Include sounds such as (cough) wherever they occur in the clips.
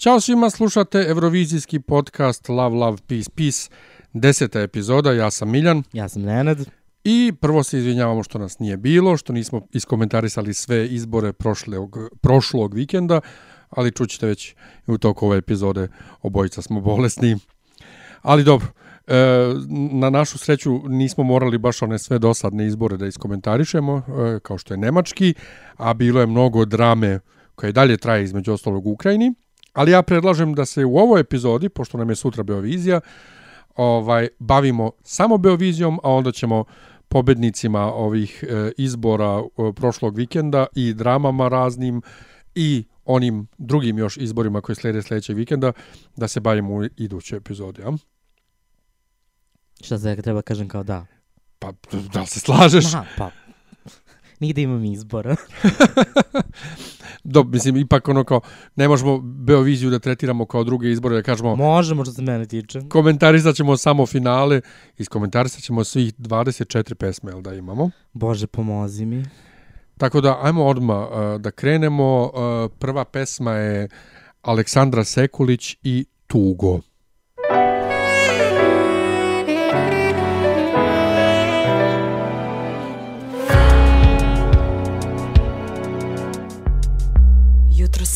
Ćao svima, slušate Eurovizijski podcast Love, Love, Peace, Peace, deseta epizoda, ja sam Miljan Ja sam Nenad. i prvo se izvinjavamo što nas nije bilo, što nismo iskomentarisali sve izbore prošlog, prošlog vikenda, ali čućete već i u toku ove epizode obojica smo bolesni. Ali dobro, e, na našu sreću nismo morali baš one sve dosadne izbore da iskomentarišemo, e, kao što je nemački, a bilo je mnogo drame koja i dalje traje između ostalog u Ukrajini. Ali ja predlažem da se u ovoj epizodi, pošto nam je sutra Beovizija, ovaj bavimo samo Beovizijom, a onda ćemo pobednicima ovih e, izbora e, prošlog vikenda i dramama raznim i onim drugim još izborima koji slede sledećeg vikenda da se bavimo u idućoj epizodi. Ja? Šta se treba kažem kao da? Pa, da li se slažeš? Da, pa. Nigde imam izbora. (laughs) Do, mislim, ipak ono kao, ne možemo Beoviziju da tretiramo kao druge izbore, da kažemo, Možemo što se mene tiče. komentarisat ćemo samo finale, iskomentarisat ćemo svih 24 pesme, jel da imamo? Bože, pomozi mi. Tako da, ajmo odmah uh, da krenemo. Uh, prva pesma je Aleksandra Sekulić i Tugo.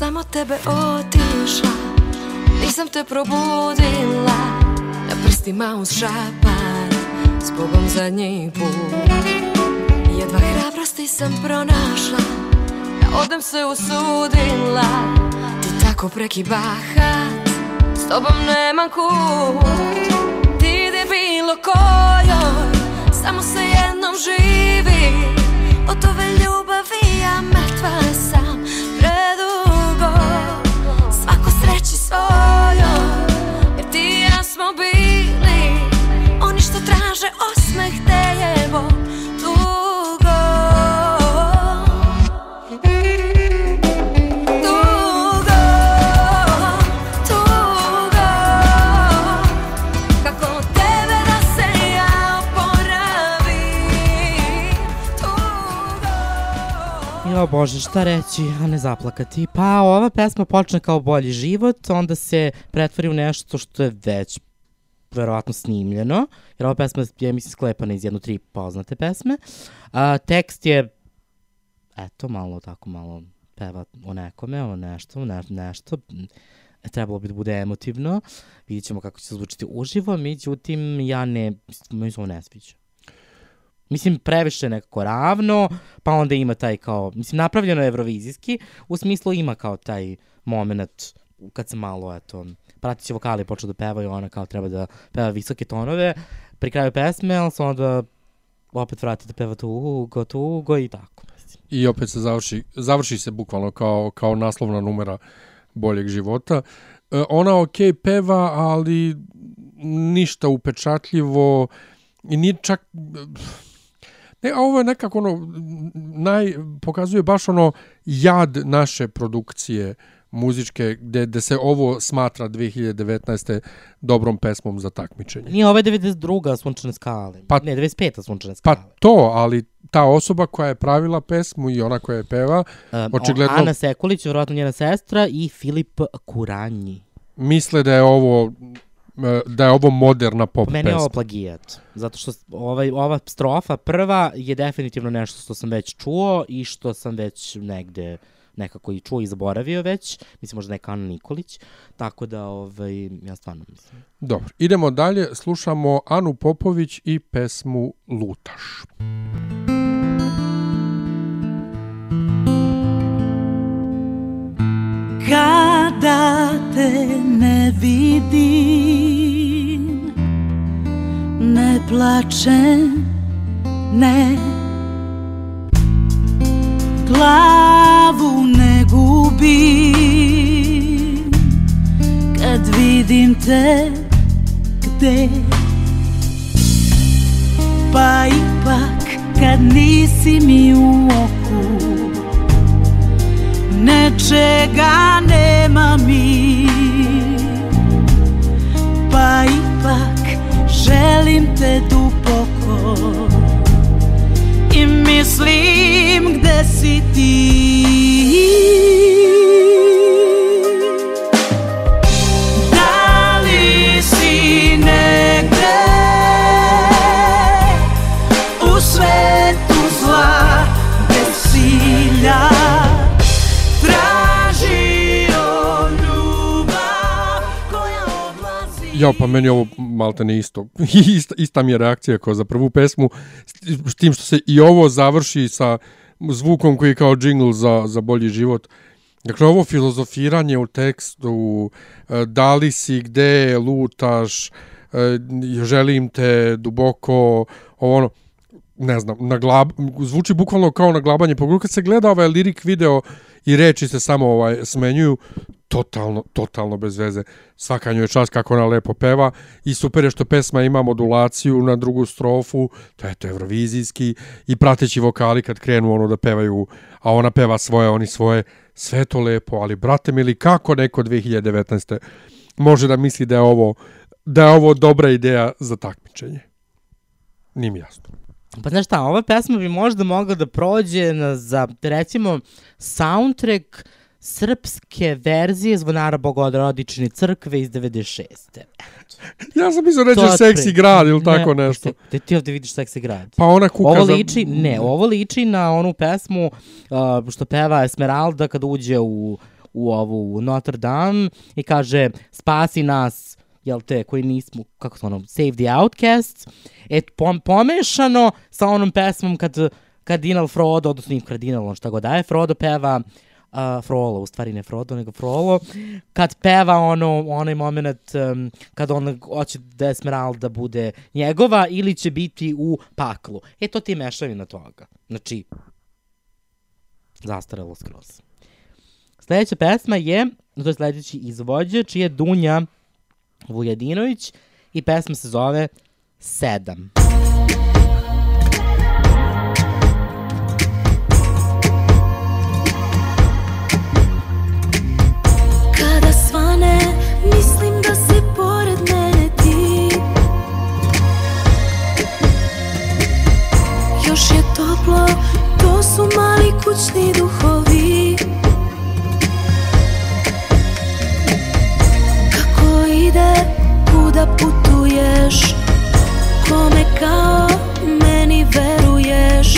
Samo tebe otišla Nisam te probudila. Na prstima uz šapan S Bogom zadnji put. Jedva hrabrosti sam pronašla Da odem se usudila. Ti tako preki bahat S tobom nemam kut. Ti ide bilo kojoj Samo se jednom živi. Od ove ljubavi ja mrtva sam Jo Bože, šta reći, a ne zaplakati. Pa ova pesma počne kao bolji život, onda se pretvori u nešto što je već verovatno snimljeno, jer ova pesma je, mislim, sklepana iz jedno tri poznate pesme. A, tekst je, eto, malo tako, malo peva o nekome, o nešto, ne, nešto. Trebalo bi da bude emotivno. Vidjet ćemo kako će se zvučiti uživo, međutim, ja ne, mi se ovo ne sviđa. Mislim, previše nekako ravno, pa onda ima taj kao, mislim, napravljeno je evrovizijski, u smislu ima kao taj moment kad se malo, eto, pratići vokali počeo da pevaju, ona kao treba da peva visoke tonove, pri kraju pesme, ali se onda opet vrati da peva tugo, tugo i tako. Mislim. I opet se završi, završi se bukvalno kao, kao naslovna numera boljeg života. E, ona ok peva, ali ništa upečatljivo i nije čak... Ne, a ovo je nekako ono, naj, pokazuje baš ono jad naše produkcije muzičke, gde, gde se ovo smatra 2019. dobrom pesmom za takmičenje. Nije ovo je 92. sunčane skale. Pa- ne, 95. sunčane Pa skale. to, ali ta osoba koja je pravila pesmu i ona koja je peva, Um, očigledno- Ana Sekulić, verovatno njena sestra, i Filip Kuranji. misle da je ovo e, da je ovo moderna pop Meni je ovo pesma. plagijat, zato što ovaj, ova strofa prva je definitivno nešto što sam već čuo i što sam već negde nekako i čuo i zaboravio već, mislim možda neka Ana Nikolić, tako da ovaj, ja stvarno mislim. Dobro, idemo dalje, slušamo Anu Popović i pesmu Lutaš. Kada te ne vidim. Ne plačem, ne. Glavu ne gubim. Kad vidim te gde? Pa ipak kad nisi mi u oku Nečega nema mi. Pa ipak želim te duboko I mislim gde si ti Ja, pa meni ovo malte ne isto. (laughs) ista, ista mi je reakcija kao za prvu pesmu, s- tim što se i ovo završi sa zvukom koji je kao džingl za, za bolji život. Dakle, ovo filozofiranje u tekstu, e, da li si, gde lutaš, e, želim te duboko, ovo ono, ne znam, na glab, zvuči bukvalno kao naglabanje. Pogotovo kad se gleda ovaj lirik video i reči se samo ovaj smenjuju, totalno, totalno bez veze. Svaka njoj čast kako ona lepo peva i super je što pesma ima modulaciju na drugu strofu, to je to evrovizijski i prateći vokali kad krenu ono da pevaju, a ona peva svoje, oni svoje, sve to lepo, ali brate mili, kako neko 2019. može da misli da je ovo da je ovo dobra ideja za takmičenje? Nije mi jasno. Pa znaš šta, ova pesma bi možda mogla da prođe na, za, recimo, soundtrack srpske verzije Zvonara Bogodrodične crkve iz 96. Ja sam mislio To reći je seksi grad ili tako Ne, nešto. Te ti ovde vidiš seksi grad. Pa ona kuka Ovo za... liči, ne, ovo liči na onu pesmu uh, što peva Esmeralda kad uđe u, u ovu u Notre Dame i kaže spasi nas, jel te, koji nismo, kako se ono, Save the Outcasts, e, pom, pomešano sa onom pesmom kad kardinal Frodo, odnosno nije kardinal, on šta god daje, Frodo peva uh, Frollo, u stvari ne Frodo, nego Frollo, kad peva ono, onaj moment um, kad on hoće da Esmeralda bude njegova ili će biti u paklu. E, to ti je mešavina toga. Znači, zastarelo skroz. Sledeća pesma je, to je sledeći izvođač, je Dunja Vujedinović i pesma se zove Sedam. Kada kućni duhovi. Kako ide, kuda putuješ Kome kao meni veruješ?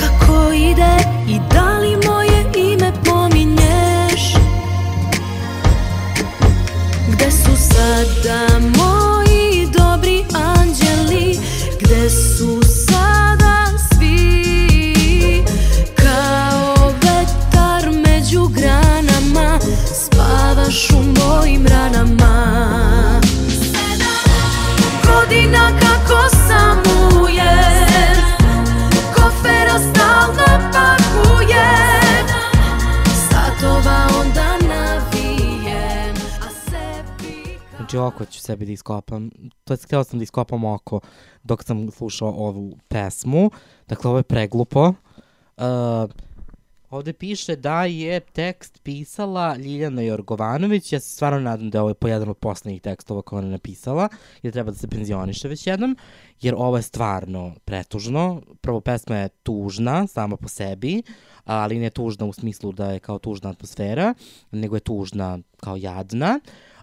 Kako ide i da li moje ime pominješ? Gde su sada moji Znači, oko ću sebi da iskopam. To je, htjela sam da iskopam oko dok sam slušao ovu pesmu. Dakle, ovo je preglupo. Uh, ovde piše da je tekst pisala Ljiljana Jorgovanović. Ja se stvarno nadam da je ovo jedan od poslednjih tekstova koje ona je napisala da treba da se penzioniše već jednom, jer ovo je stvarno pretužno. Prvo, pesma je tužna sama po sebi, ali ne tužna u smislu da je kao tužna atmosfera, nego je tužna kao jadna.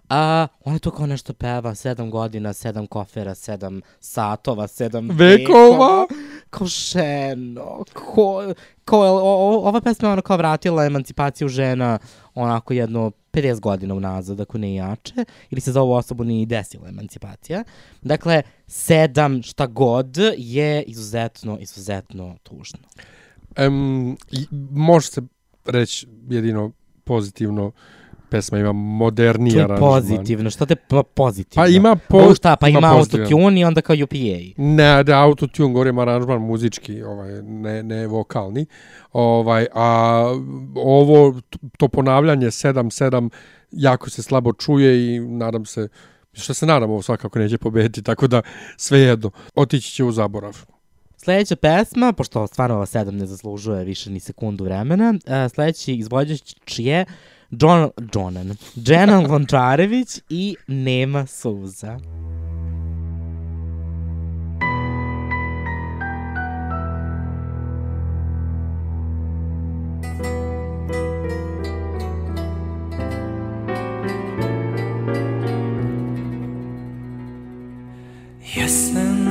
A ona to kao nešto peva, sedam godina, sedam kofera, sedam satova, sedam Vekova. Kao ženo, ko, ko, o, o, ova pesma je ono kao vratila emancipaciju žena onako jedno 50 godina unazad, ako ne jače, ili se za ovu osobu nije desila emancipacija. Dakle, sedam šta god je izuzetno, izuzetno tužno. Um, može se reći jedino pozitivno pesma ima moderniji To je aranžman. pozitivno. Šta te pa pozitivno? Pa ima po, Ovo šta, pa ima, pozitivan. autotune i onda kao UPA. Ne, da autotune, govorim aranžman muzički, ovaj, ne, ne vokalni. Ovaj, a ovo, to ponavljanje 7-7 jako se slabo čuje i nadam se, što se nadam, ovo svakako neće pobediti, tako da svejedno, otići će u zaborav. Sledeća pesma, pošto stvarno ova sedam ne zaslužuje više ni sekundu vremena, uh, sledeći izvođač je John, Jonan, Dženan Lončarević i Nema suza. Jesen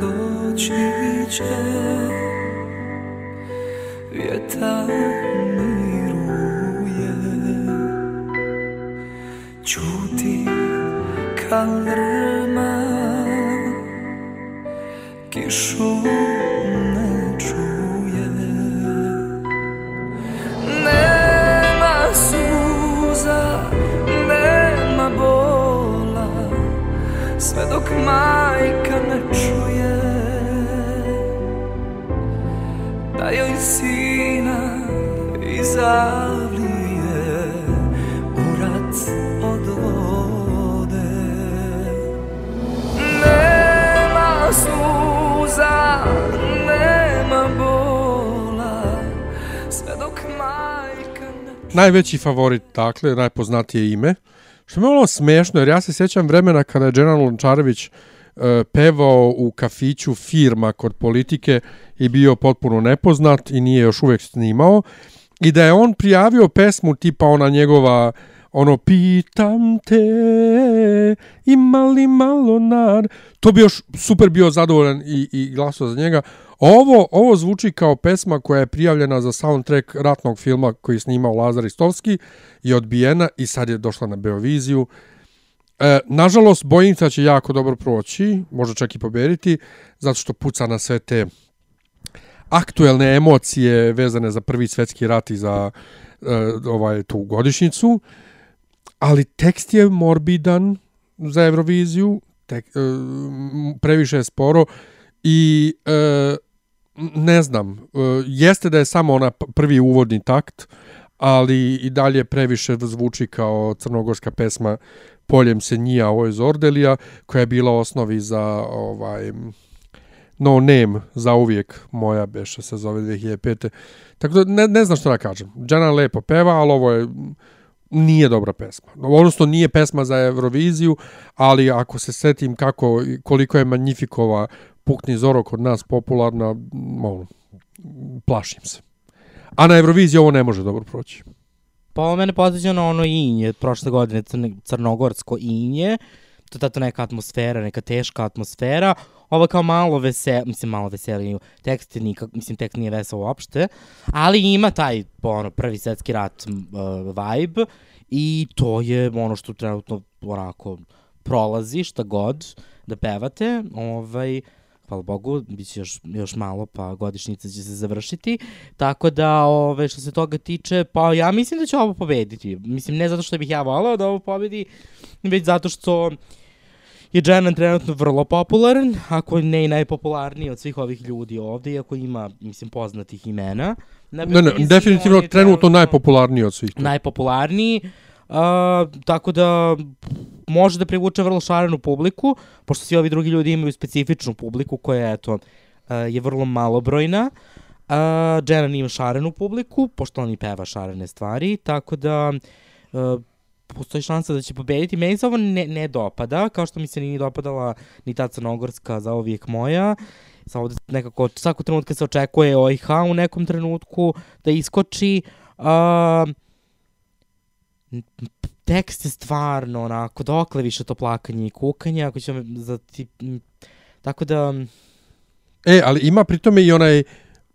doći će Vjetar Kišu ne čuje Nema suza, nema bola sve dok majka ne čuje. Da joj sina izavlije suza nema bola. Sve dok majka ne Najveći favorit, dakle, najpoznatije ime, što je malo smešno, jer ja se sjećam vremena kada je Dženan Lončarević e, pevao u kafiću firma kod politike i bio potpuno nepoznat i nije još uvijek snimao. I da je on prijavio pesmu tipa ona njegova ono pitam te ima li malo nad to bi još super bio zadovoljan i, i glasao za njega. Ovo, ovo zvuči kao pesma koja je prijavljena za soundtrack ratnog filma koji je snimao Lazar Istovski i odbijena i sad je došla na Beoviziju. E, nažalost, da će jako dobro proći, možda čak i pobediti, zato što puca na sve te aktuelne emocije vezane za prvi svetski rat i za e, ovaj tu godišnjicu, ali tekst je morbidan za Euroviziju, tek, e, previše je sporo i e, ne znam, e, jeste da je samo ona prvi uvodni takt, ali i dalje previše zvuči kao crnogorska pesma Poljem se njija, ovo je Zordelija, koja je bila osnovi za ovaj No Name, za uvijek moja beša se zove 2005. Tako da ne, ne znam što da kažem. Džana lepo peva, ali ovo je nije dobra pesma. Odnosno nije pesma za Euroviziju, ali ako se setim kako koliko je Magnifikova Pukni Zoro kod nas popularna, ono, plašim se. A na Euroviziji ovo ne može dobro proći. Pa ovo mene podsjeća na ono inje, prošle godine crnogorsko inje, to je tato neka atmosfera, neka teška atmosfera, ovo kao malo vesel, mislim malo veselije, tekst nikak, mislim tekst nije vesel uopšte, ali ima taj ono, prvi svetski rat uh, vibe i to je ono što trenutno onako prolazi šta god da pevate, ovaj, hvala Bogu, bit će još, još malo, pa godišnjica će se završiti. Tako da, ove, što se toga tiče, pa ja mislim da će ovo pobediti. Mislim, ne zato što bih ja volao da ovo pobedi, već zato što je Jenan trenutno vrlo popularan, ako ne i najpopularniji od svih ovih ljudi ovde, iako ima, mislim, poznatih imena. Na Ne, ne, Euroviziji definitivno je trenutno najpopularniji od svih. najpopularniji, uh, tako da može da privuče vrlo šarenu publiku, pošto svi ovi drugi ljudi imaju specifičnu publiku koja eto, uh, je vrlo malobrojna. Uh, Jenan ima šarenu publiku, pošto on i peva šarene stvari, tako da uh, postoji šansa da će pobediti. Meni se ovo ne, ne dopada, kao što mi se nije dopadala ni ta crnogorska za ovijek moja. Samo da nekako svako trenutka se očekuje OIH u nekom trenutku da iskoči. Uh, tekst je stvarno onako, dokle više to plakanje i kukanje, ako ćemo za ti... Tako da, E, ali ima pritome i onaj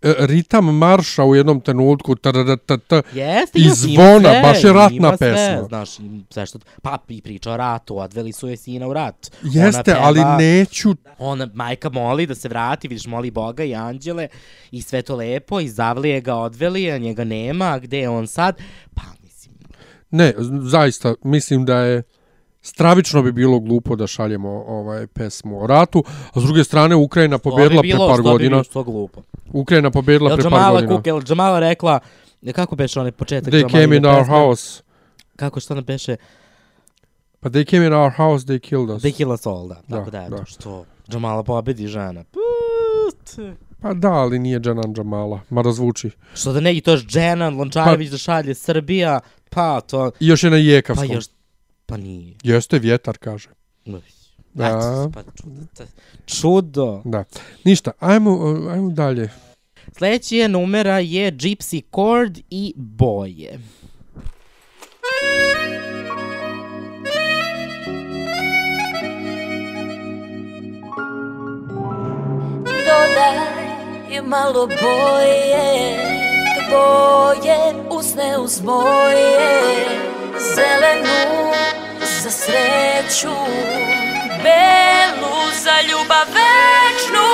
ritam marša u jednom trenutku, trdrt, jeste, I zvona, sve, baš je ratna sve, pesma. Znaš, sve što... Pa, i priča o ratu, odveli su je sina u rat. jeste, Ona ali peva- neću Ona, majka moli da se vrati, vidiš, moli Boga i anđele i sve to lepo, i zavlije ga odveli, a njega nema, a gde je on sad? Pa, mislim, Ne, zaista, mislim da je stravično bi bilo glupo da šaljemo ovaj pesmu o ratu, a s druge strane Ukrajina pobedila pre par godina. Što glupo. Ukrajina pobedila pre par godina. Kuk, jel Džamala rekla, kako beše onaj početak They Džamaline came in our pesme? house. Kako što nam beše? Pa they came in our house, they killed us. They kill us all, da. Da, Tako da, eto, da. što Džamala pobedi žena. Put. Pa da, ali nije Džanan Džamala, mada zvuči. Što da ne, i to još Dženan, Lončarević da šalje Srbija, pa to, I još je na pa Jekavskom. još, pa nije. Jeste, vjetar, kaže. Uj, Da. eto, Pa čudo. Čudo. Da. Ništa, ajmo, ajmo dalje. Sljedeći je numera je Gypsy Chord i Boje. Dodaj malo boje Boje usne uz moje Zelenu za sreću Belu za ljubav večnu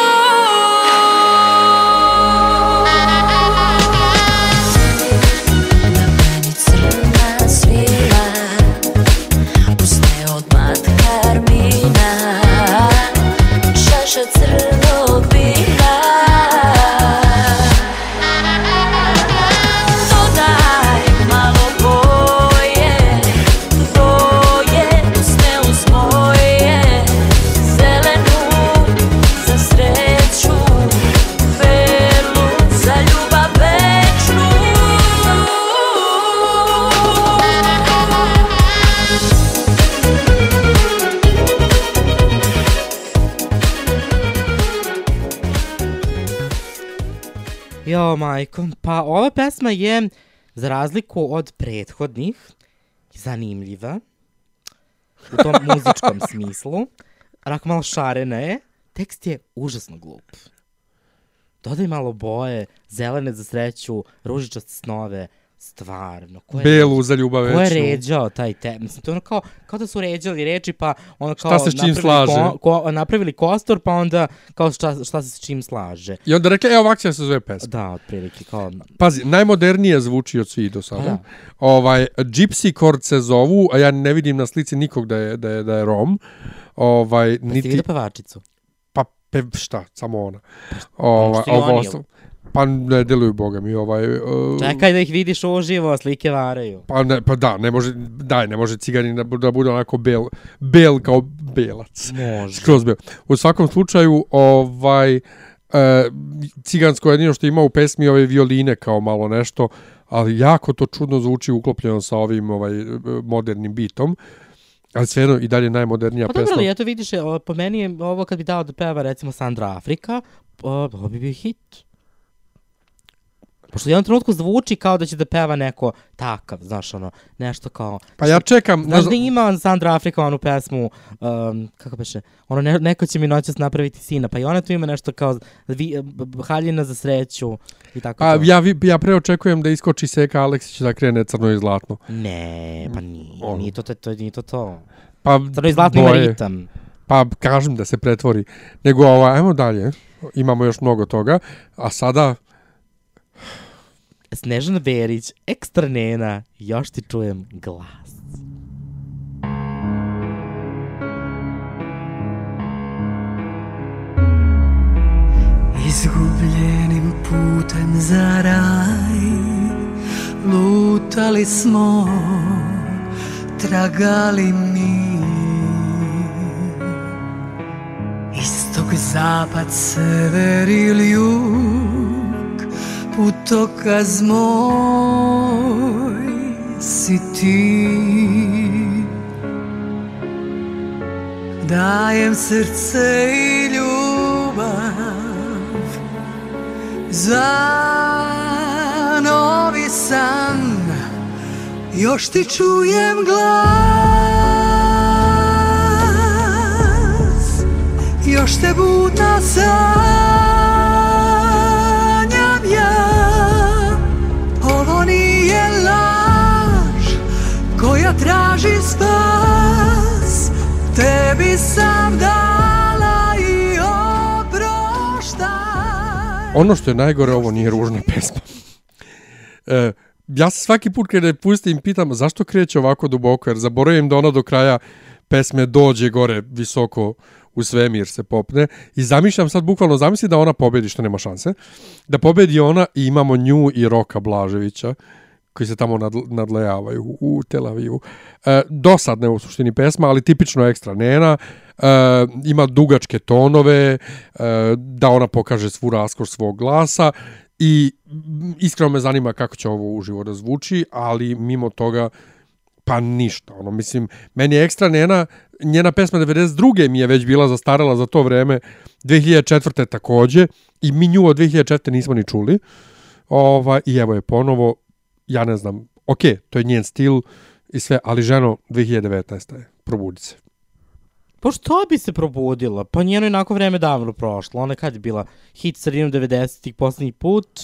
Majko, pa ova pesma je, za razliku od prethodnih, zanimljiva, u tom (laughs) muzičkom smislu, onako malo šarena je, tekst je užasno glup. Dodaj malo boje, zelene za sreću, ružičaste snove, stvarno. Ko je, Belu za ljubav ko je ređao taj te, mislim, to ono kao, kao da su ređali reči, pa ono kao Šta se s čim slaže? Ko, ko, napravili kostor, pa onda kao šta, šta se s čim slaže. I onda rekli, evo ovak će se zove pesma. Da, otprilike, kao, Pazi, najmodernije zvuči od svih do sada. Pa da. Ovaj, Gypsy Chord se zovu, a ja ne vidim na slici nikog da je, da je, da je Rom. Ovaj, Niti... niti, Ti vidio pevačicu? pa pe, šta, samo ona. Ovaj, što i ovo pa ne deluju boga mi ovaj uh, Čekaj da ih vidiš uživo, slike varaju. pa ne pa da ne može daj ne može ciganin da, da bude onako bel bel kao belac Može. skroz bel u svakom slučaju ovaj e, cigansko jedino što ima u pesmi ove violine kao malo nešto ali jako to čudno zvuči uklopljeno sa ovim ovaj modernim bitom ali svejedno i dalje najmodernija Pa dobro, pesma ali eto vidiš, e, po meni je ovo kad bi dao da peva recimo Sandra Afrika, ovo bi bio hit. Pošto u jednom trenutku zvuči kao da će da peva neko takav, znaš, ono, nešto kao... pa ja čekam Znaš da ima Sandra Afrika onu pesmu, um, kako beše, ono, ne, neko će mi noćas napraviti sina, pa i ona tu ima nešto kao vi, haljina za sreću i tako a to. ja vi- ja pre očekujem da iskoči Seka Aleksić da krene crno i zlatno Ne, pa nije, nije to, to, to, nije to to. pa Crno i zlatno ima boje. ritam. Pa kažem da se pretvori. Nego ovo, ajmo dalje. Imamo još mnogo toga. A sada, Snežana Berić, ekstra nena, još ti čujem glas. Izgubljenim putem za raj Lutali smo, tragali mi Istok, zapad, sever ili jug Putokaz moj si ti. Dajem srce i ljubav za novi san. Još ti čujem glas Još te budna sanjam traži spas Tebi sam dala i oproštaj. Ono što je najgore, ovo nije ružna pesma. E, ja se svaki put kada je pustim pitam zašto kreće ovako duboko, jer zaboravim da ona do kraja pesme dođe gore visoko u svemir se popne. I zamišljam sad bukvalno zamisli da ona pobedi što nema šanse da pobedi ona i imamo nju i Roka Blaževića koji se tamo nadl nadlejavaju u, Tel Avivu. E, dosadne u suštini pesma, ali tipično ekstra nena. E, ima dugačke tonove, e, da ona pokaže svu raskoš svog glasa i iskreno me zanima kako će ovo uživo da zvuči, ali mimo toga pa ništa. Ono, mislim, meni je ekstra nena, njena pesma 92. mi je već bila zastarala za to vreme, 2004. takođe, i mi nju od 2004. nismo ni čuli. Ova, I evo je ponovo, ja ne znam, ok, to je njen stil i sve, ali ženo, 2019. je, probudi se. Pa što bi se probudila? Pa njeno je onako vreme davno prošlo. Ona kad je bila hit sredinom 90-ih poslednji put.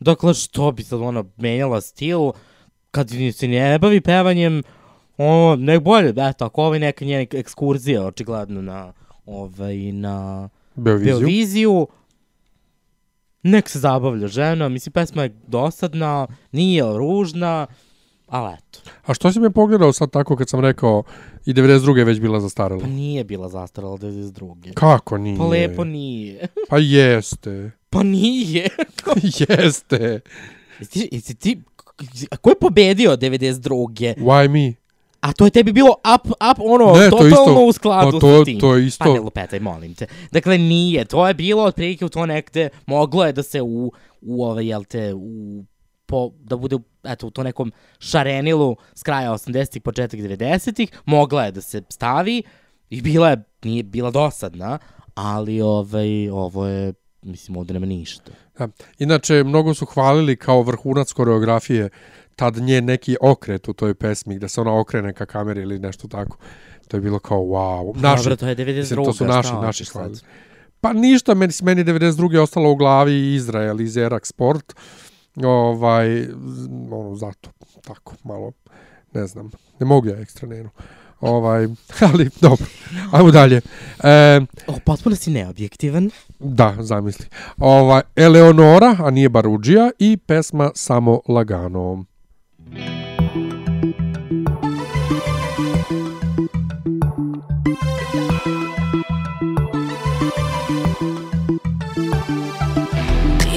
Dakle, što bi sad ona menjala stil? Kad se ne bavi pevanjem, ono, nek bolje, eto, ako ovo je neka njena ekskurzija, očigledno na, ovaj, na Beoviziju. Beoviziju, nek se zabavlja žena, mislim, pesma je dosadna, nije ružna, ali eto, A što si me pogledao sad tako kad sam rekao i 92. je već bila zastarala? pa nije bila zastarala 92. Kako nije? Pa lepo nije. (laughs) Pa jeste. Pa nije. (laughs) jeste. Jesi, jesi ti, a ko je pobedio 92. Why me? A to je tebi bilo up, up ono, Ne, to totalno isto- u skladu pa to- s tim. to je isto- Pa ne lupetaj, molim te. Dakle, nije. To je bilo otprilike u to negde, moglo je da se u, u ove, jel te, u, po, da bude, eto, u to nekom šarenilu s kraja 80-ih, početak 90-ih, mogla je da se stavi i bila je, nije bila dosadna, ali ovaj, ovo je, mislim, ovde nema ništa. Da. Inače, mnogo su hvalili kao vrhunac koreografije tad nje neki okret u toj pesmi, da se ona okrene ka kameri ili nešto tako. To je bilo kao wow. Naši, Dobro, to je 92. mislim, to su naši, šta naši hvalili. Pa ništa, meni, meni 92. je ostalo u glavi Izrael iz Erak Sport. Ovaj, ono, zato, tako, malo, ne znam, ne mogu ja ekstra nenu. Ovaj, (laughs) ali dobro, ajmo dalje. E, O, potpuno si neobjektivan. Da, zamisli. Ova, Eleonora, a nije Baruđija, i pesma Samo lagano. Ti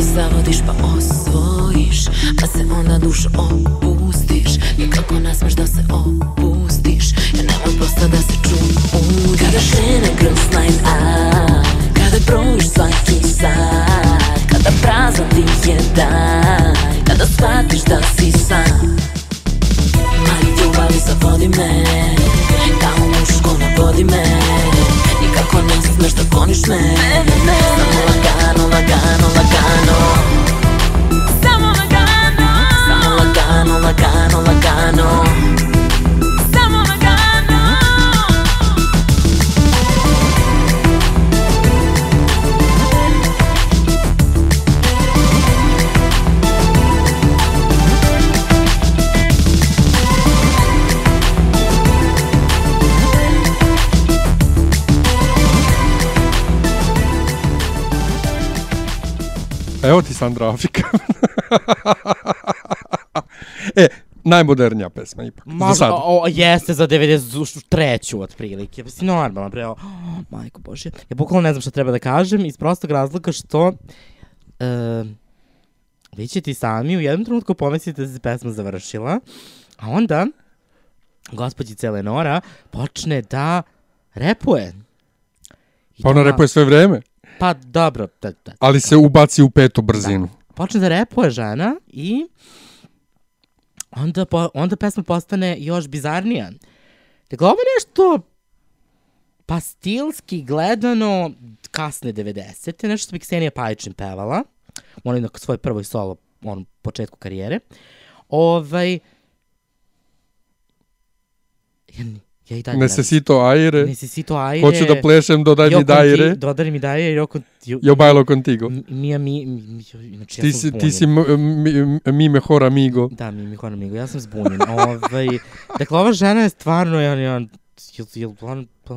zavodiš pa osvojiš Pa se onda dušo opustiš. Nikako ne smeš da se opustiš? Ja nemoj prosto da se čudiš Kada krene girls night out Kada brojiš svaki sat Kada prazan ti je dan Kada shvatiš da si sam. Mali ljubavi zavodi me Kao muško navodi me. Nikako ne smeš da goniš me. Samo lagano, lagano, lagano Evo ti Sandra Afrika. (laughs) e, najmodernija pesma ipak. za Možda, sad. o, o, jeste za 93. otprilike. Mislim, normalno, bre, o, oh, majko bože. Ja bukvalno ne znam šta treba da kažem iz prostog razloga što e, vi ćete sami u jednom trenutku pomislite da se pesma završila, a onda gospođica Eleonora počne da repuje. I Pa ona to- repuje sve vreme, Pa dobro, da, da, ali se ubaci u petu brzinu. počne da repuje žena i onda, po, onda pesma postane još bizarnija. Dakle, ovo je nešto pa stilski gledano kasne 90. Nešto što bi Ksenija Pajičin pevala. Ona je na svoj prvoj solo on, početku karijere. Ovaj, ja, ja i dalje Necesito aire, Necesito aire. hoću da plešem, dodaj mi daire, Dodaj mi daire, io, con, io, yo bailo contigo. M- Mija mi, mi, znači ja Ti sam si, ti si mi, mi mejor amigo. Da, mi mi amigo, ja sam zbunjen. ovaj, dakle, ova žena je stvarno, ja, ja, jel, jel, pa,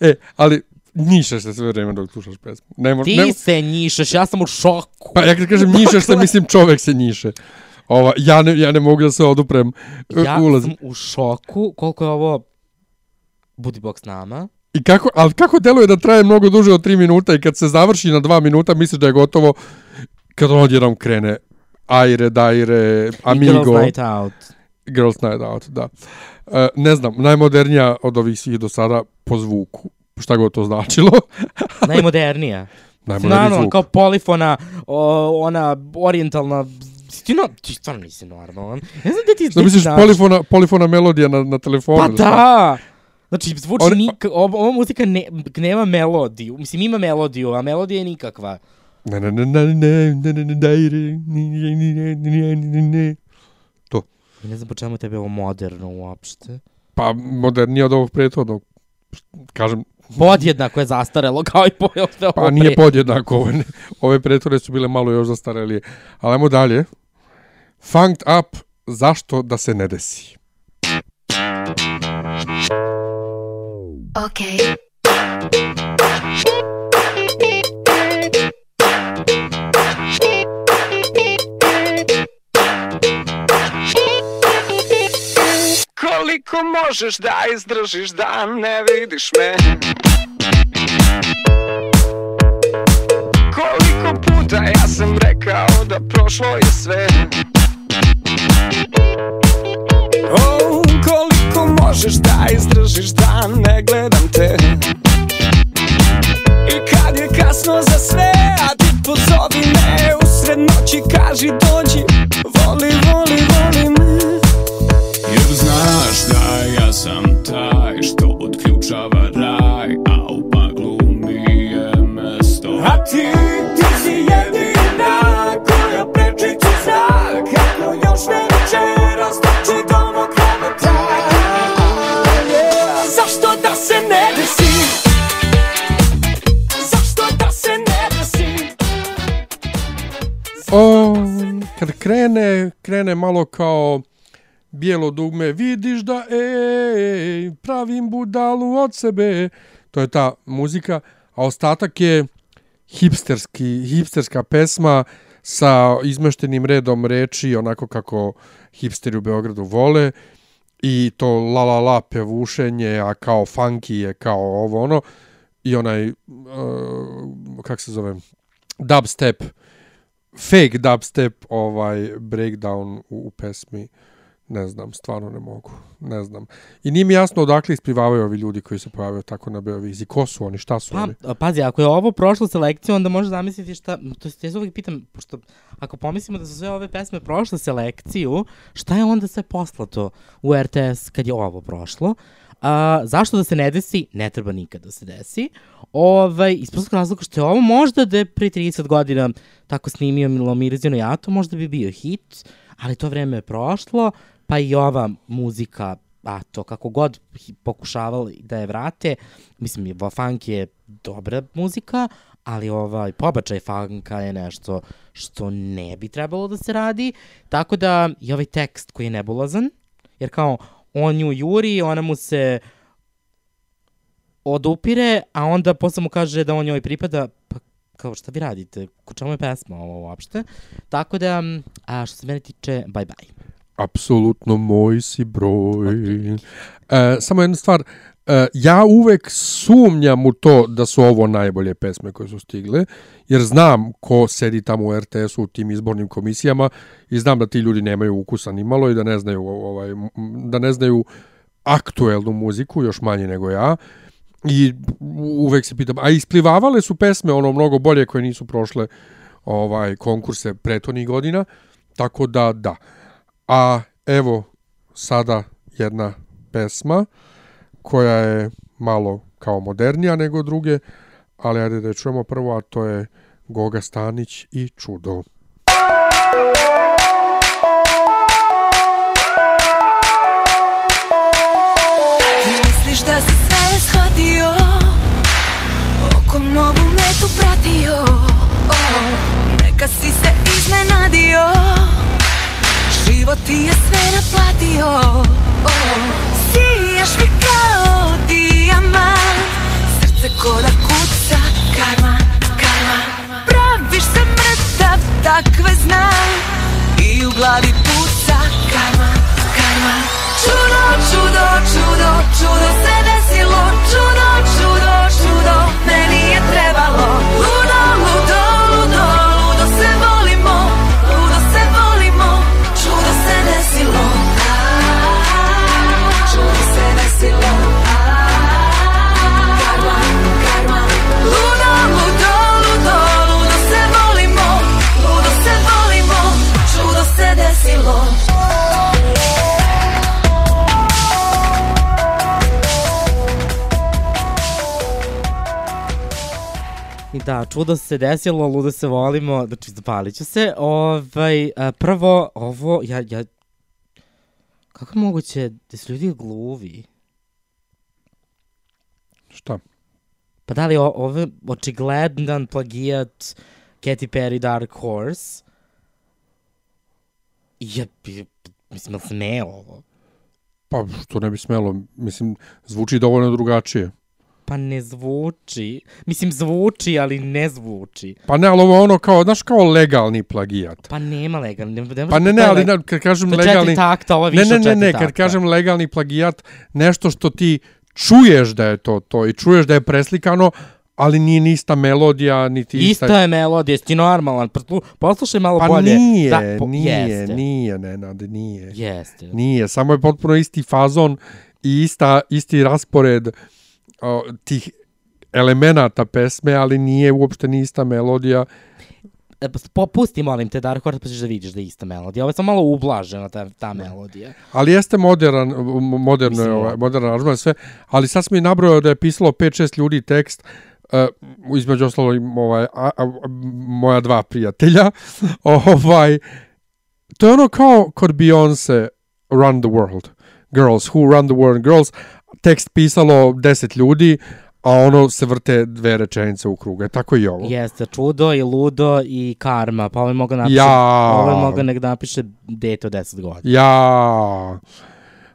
E, ali njišeš se sve vreme dok slušaš pesmu. Ne, mo, ti ne, se njišeš, ja sam u šoku. pa ja kad kažem njišeš se, mislim čovek se njiše. Ova, ja, ne, ja ne mogu da se oduprem e, Ja ulaz. sam u šoku koliko je ovo Budi bok s nama. I kako, ali kako deluje da traje mnogo duže od 3 minuta i kad se završi na 2 minuta misliš da je gotovo kad on odjednom krene Aire, Daire, Amigo. I Girls Night Out. Girls Night Out, da. E, ne znam, najmodernija od ovih svih do sada po zvuku. Šta god to značilo. (laughs) Najmodernija. Najmoderniji Naravno, zvuk. kao polifona, o, ona orientalna... Ti, no, ti stvarno nisi normalan. Ne znam gde ti... Da ti misliš polifona, polifona melodija na, na telefonu? Pa ili šta? Znači, zvuči Oni- nik, ova, ova muzika ne, nema melodiju. Mislim, ima melodiju, a melodija je nikakva. Ne, ne, ne, ne, ne, ne, ne, ne, ne, ne, ne, ne, ne, ne, znam po čemu tebe ovo moderno uopšte. Pa modernija od ovog prethodnog. Kažem, Podjednako je zastarelo kao i po ovo pa nije pre. podjednako. Ove, ove su bile malo još zastarelije. Ali ajmo dalje. Funked up, zašto da se ne desi? Okay. Koliko možeš da izdržiš da ne vidiš me Koliko puta ja sam rekao da prošlo je sve Oh, možeš da izdržiš da ne gledam te. I kad je kasno za sve, a ti pozovi me Usred noći kaži dođi, voli, voli, voli me. Jer znaš da ja sam taj što otključava raj A u paklu mi je mesto. A ti, O, kad krene, krene malo kao bijelo dugme, vidiš da ej, pravim budalu od sebe. To je ta muzika, a ostatak je hipsterski, hipsterska pesma sa izmeštenim redom reči, onako kako hipsteri u Beogradu vole i to la la la pevušenje, a kao funky je kao ovo ono i onaj, uh, kak se zove, dubstep, fake dubstep ovaj breakdown u, u pesmi ne znam, stvarno ne mogu, ne znam. I nije mi jasno odakle isplivavaju ovi ljudi koji se pojavaju tako na Beoviziji. Ko su oni, šta su Pa, oni? pazi, ako je ovo prošlo selekciju, onda možeš zamisliti šta, to jest, ja se uvijek pitam, pošto ako pomislimo da su sve ove pesme prošle selekciju, šta je onda sve poslato u RTS kad je ovo prošlo? A, zašto da se ne desi? Ne treba nikad da se desi. Ovaj, iz prostog razloga što je ovo možda da je pre 30 godina tako snimio Milomirzino Jato, možda bi bio hit, ali to vreme je prošlo, pa i ova muzika a to kako god pokušavali da je vrate, mislim, funk je dobra muzika, ali ovaj pobačaj funka je nešto što ne bi trebalo da se radi, tako da i ovaj tekst koji je nebulazan, jer kao on nju juri, ona mu se odupire, a onda posle mu kaže da on njoj pripada, pa kao šta vi radite, ko čemu je pesma ovo uopšte, tako da, m, a što se mene tiče, bye bye. Apsolutno moj si broj. E, samo jedna stvar, e, ja uvek sumnjam u to da su ovo najbolje pesme koje su stigle, jer znam ko sedi tamo u RTS-u u tim izbornim komisijama i znam da ti ljudi nemaju ukusa ni malo i da ne znaju ovaj da ne znaju aktuelnu muziku još manje nego ja. I uvek se pitam, a isplivavale su pesme ono mnogo bolje koje nisu prošle ovaj konkurse prethodnih godina, tako da da. A evo sada jedna pesma koja je malo kao modernija nego druge, ali ajde da je čujemo prvo, a to je Goga Stanić i Čudo. Misliš da si novu metu pratio. Oh, Neka si se iznenadio. Život ti je sve naplatio. Oh, Sijaš mi kao dijamant. Srce ko da kuca Karma, karma. Praviš se mrtav, takve znam. I u glavi puca Karma, karma Čudo, čudo, čudo, čudo se desilo. Čudo, čudo, čudo, meni je trebalo. Ludo, I da, čudo se desilo, ludo se volimo, znači zapalit ću se. Ovaj, prvo, ovo, ja, ja, kako je moguće da su ljudi gluvi? Šta? Pa da li o, ovo očigledan plagijat Katy Perry Dark Horse? Ja, mislim, jel sme ovo? Pa što ne bi smelo, mislim, zvuči dovoljno drugačije. Pa ne zvuči. Mislim, zvuči, ali ne zvuči. Pa ne, ali ovo je ono kao, znaš, kao legalni plagijat. Pa nema legalni. Ne, ne Pa ne, ne, ali ne, kad kažem To legalni... takta, ovo je ne, više ne, ne, četiri ne, kad kažem legalni plagijat, nešto što ti čuješ da je to to i čuješ da je preslikano, ali nije ni ista melodija, niti ista... Isto je melodija, jesi ti normalan. Proslu- Poslušaj malo Pa bolje. nije, Da, po- nije, jeste. nije, Nenade, nije. Jeste. Nije, samo je potpuno isti fazon i ista, isti raspored o, tih elemenata pesme, ali nije uopšte ni ista melodija. E, pa Popusti, molim te, Dark Horse, pa ćeš da vidiš da je ista melodija. Ovo je samo malo ublažena ta, ta melodija. Ali jeste modern, moderno je Mislim, ovaj, ovo. modern aranžman sve, ali sad smo i nabrojao da je pisalo 5-6 ljudi tekst, uh, između ostalo i ovaj, a, a, moja dva prijatelja. (laughs) ovaj, to je ono kao kod Beyoncé Run the World. Girls, Who Run the World Girls. Tekst pisalo 10 ljudi, a ono se vrte dve rečenice u krugu. E, tako i ovo. Jeste, čudo i ludo i karma. Pa ovo je mogao napiše, Ja. ovo je mogao nek napiše dete od 10 godina. Ja.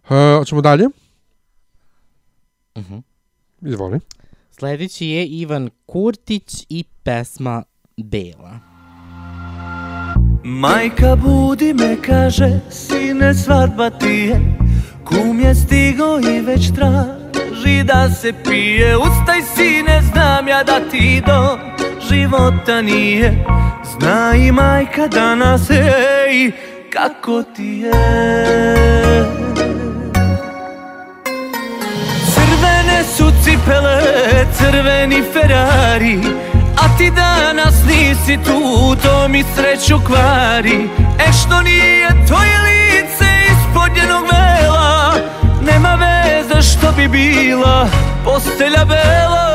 Uh, hoćemo dalje? Mhm. Izvoli. Sledeći je Ivan Kurtić i pesma Bela. Majka budi me kaže, sine svadba ti je Kum je stigo i već traži da se pije. Ustaj sine, znam ja da ti do života nije. Zna i majka danas, ej, kako ti je. Crvene su cipele, crveni Ferrari A ti danas nisi tu, to mi sreću kvari. E što nije tvoje lice ispod njenog vela. Nema veze što bi bila postelja bela.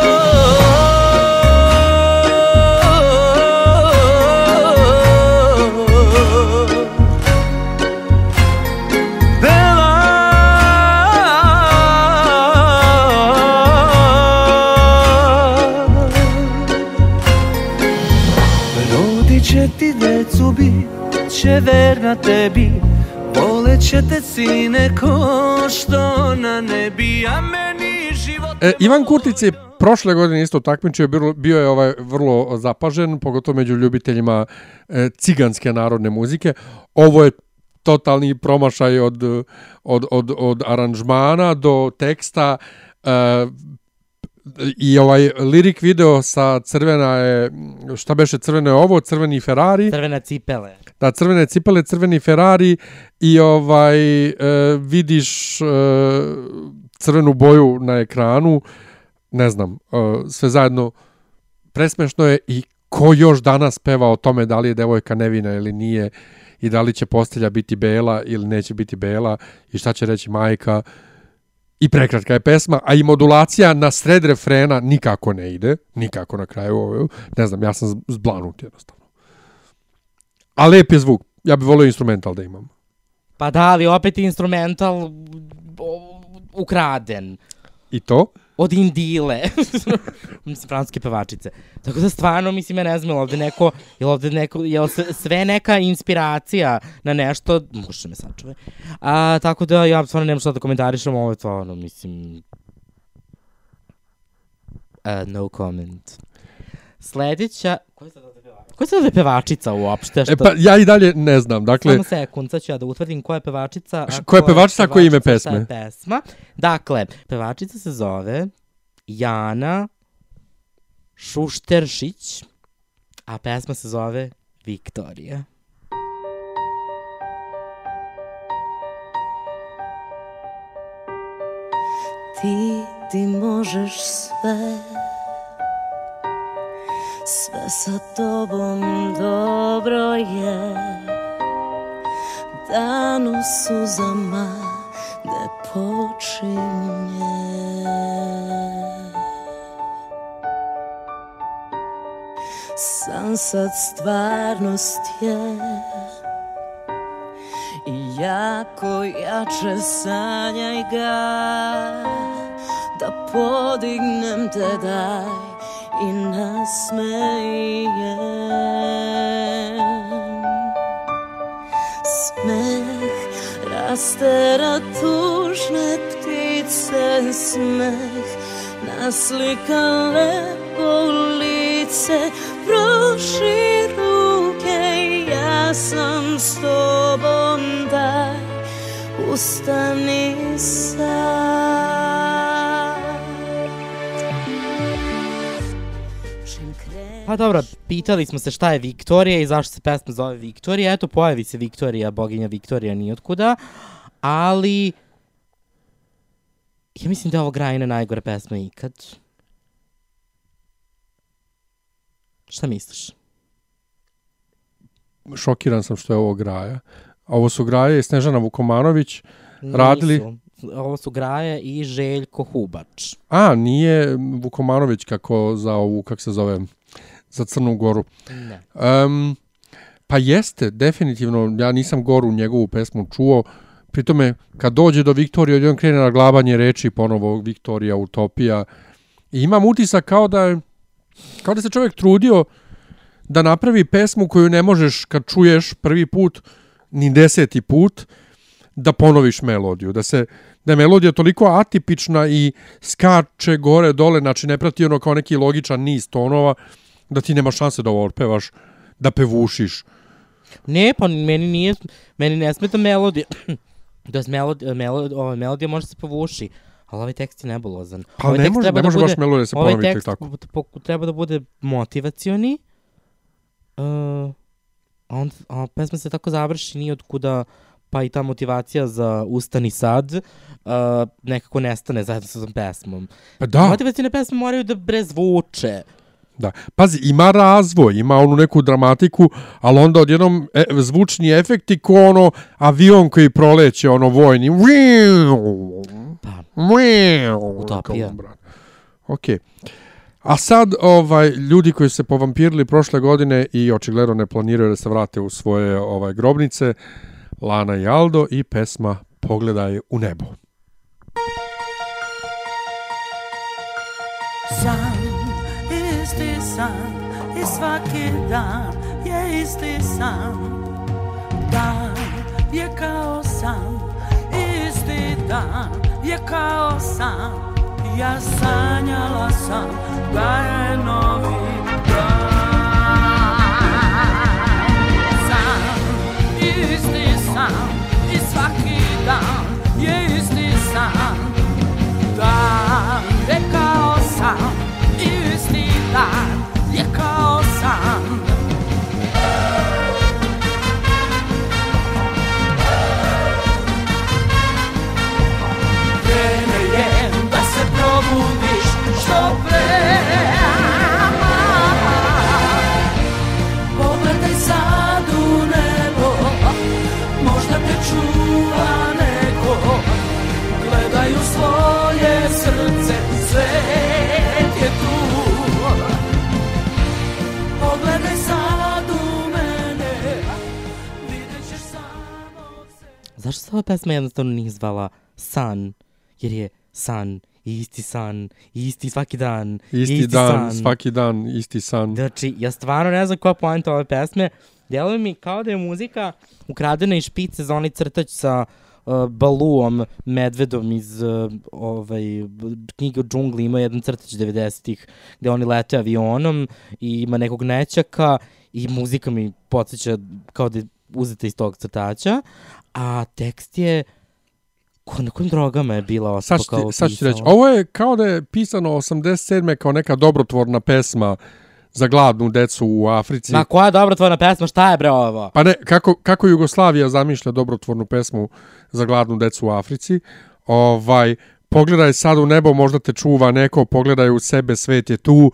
Rodit će ti decu, bit će verna tebi te sine ko što na nebi A meni život E, Ivan Kurtic je prošle godine isto takmičio, bio, bio je ovaj vrlo zapažen, pogotovo među ljubiteljima e, ciganske narodne muzike. Ovo je totalni promašaj od, od, od, od aranžmana do teksta e, i ovaj lirik video sa crvena je, šta beše crveno je ovo, crveni Ferrari. Crvena cipele. Da, crvene cipele, crveni Ferrari i ovaj e, vidiš e, crvenu boju na ekranu, ne znam, e, sve zajedno. Presmešno je i ko još danas peva o tome da li je devojka nevina ili nije i da li će postelja biti bela ili neće biti bela i šta će reći majka. I prekratka je pesma, a i modulacija na sred refrena nikako ne ide, nikako na kraju, ne znam, ja sam zblanut jednostavno. A lep je zvuk. Ja bih volio instrumental da imam. Pa da, ali opet instrumental ukraden. I to? Od Indile. (laughs) mislim, francuske pevačice. Tako da stvarno, mislim, ja ne znam, je ovde neko, je ovde neko, je sve- neka inspiracija na nešto, možeš me sačuvaj. A, tako da, ja stvarno nemam šta da komentarišem, ovo je stvarno, mislim, uh, no comment. Sledeća, ko je sad ovde pevač? Ko Koja se zove pevačica uopšte? Što... E pa ja i dalje ne znam. Dakle, Samo sekund, sad ću ja da utvrdim koja je pevačica. Š- a koja je pevačica, a koje ime šta je pesme? pesma. Dakle, pevačica se zove Jana Šušteršić, a pesma se zove Viktorija. Ti, ti možeš sve Sve sa tobom dobro je. Dan u suzama ne počinje San sad stvarnost je. I jako jače sanjaj ga. Da podignem te daj nasmejem Smeh rastera tužne ptice Smeh naslika lepo lice Proši ruke, ja sam s tobom daj Ustani sad Pa dobro, pitali smo se šta je Viktorija i zašto se pesma zove Viktorija. Eto, pojavi se Viktorija, boginja Viktorija nijotkuda, ali ja mislim da je ovo Grajina najgore pesma ikad. Šta misliš? šokiran sam što je ovo Graja. Ovo su Graje i Snežana Vukomanović. Radili- Nisu. Ovo su Graja i Željko Hubač. A, nije Vukomanović kako za ovu, kako se zove, za Crnu Goru. Ne. Um, pa jeste, definitivno, ja nisam Goru njegovu pesmu čuo, pritome kad dođe do Viktorije, odjednom krene na glabanje reči ponovo Viktorija, Utopija. I imam utisak kao da je, kao da se čovjek trudio da napravi pesmu koju ne možeš kad čuješ prvi put, ni deseti put, da ponoviš melodiju, da se da je melodija toliko atipična i skače gore dole, znači ne prati ono kao neki logičan niz tonova, da ti nema šanse da ovo otpevaš, da pevušiš. Ne, pa meni nije, meni ne smeta melodija. da je melodija, ova melodija može se povuši, ali ovaj tekst je nebulozan. Pa ovaj ne tekst može- treba ne da može bude, baš melodija da se ovaj ponovi tek tekst tako. treba da bude motivacioni, uh, a, on, a pesma se tako završi nije od kuda pa i ta motivacija za ustani sad uh, nekako nestane zajedno sa tom pesmom. Pa da, Motivacijne pesme moraju da bre zvuče. Da. Pazi, ima razvoj, ima onu neku dramatiku, ali onda odjednom e, zvučni efekti ko ono avion koji proleće, ono vojni. Pa, Utopija. Ok. A sad, ovaj, ljudi koji su se povampirili prošle godine i očigledno ne planiraju da se vrate u svoje ovaj grobnice, Lana i Aldo i pesma Pogledaj u nebo. San, isti san i svaki dan je isti san. Dan je kao san, isti dan je kao san. Ja sanjala sam da je novi dan. San, isti san i svaki dan je isti isti Zašto se ova pesma jednostavno nije zvala San? Jer je san, isti san, isti svaki dan, i Isti, dan, svaki dan, isti san. Znači, ja stvarno ne znam koja je poenta ove pesme. Djeluje mi kao da je muzika ukradena iz špice za onaj crtač sa uh, Baluom, medvedom iz uh, ovaj, knjige o džungli, ima jedan crtić 90-ih gde oni lete avionom i ima nekog nećaka i muzika mi podsjeća kao da je uzeta iz tog crtača, a tekst je ko, na kojim drogama je bila osoba Sad kao ti, sad ću ti reći, ovo je kao da je pisano 87. kao neka dobrotvorna pesma za gladnu decu u Africi. Ma koja dobrotvorna pesma, šta je bre ovo? Pa ne, kako, kako Jugoslavija zamišlja dobrotvornu pesmu za gladnu decu u Africi, ovaj, pogledaj sad u nebo, možda te čuva neko, pogledaj u sebe, svet je tu,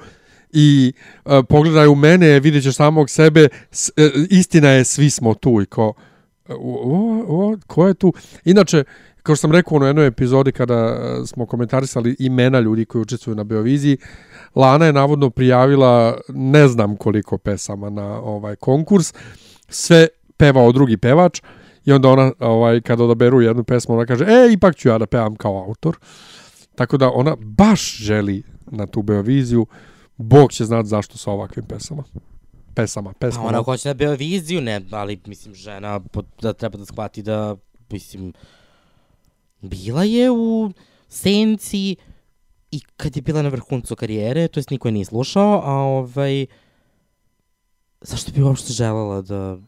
i uh, pogledaj u mene, vidjet ćeš samog sebe, s, uh, istina je, svi smo tu i ko, o, o, ko je tu? Inače, kao što sam rekao u jednoj epizodi kada e, smo komentarisali imena ljudi koji učestvuju na Beoviziji, Lana je navodno prijavila ne znam koliko pesama na ovaj konkurs, sve pevao drugi pevač i onda ona ovaj kad odaberu jednu pesmu ona kaže e ipak ću ja da pevam kao autor. Tako da ona baš želi na tu Beoviziju. Bog će znat zašto sa ovakvim pesama. Pesama, Pa pesmama. ona hoće da bio viziju, ne, ali mislim žena da treba da shvati da, mislim, bila je u senci i kad je bila na vrhuncu karijere, to jest niko je nije slušao, a ovaj, zašto bi uopšte želela da,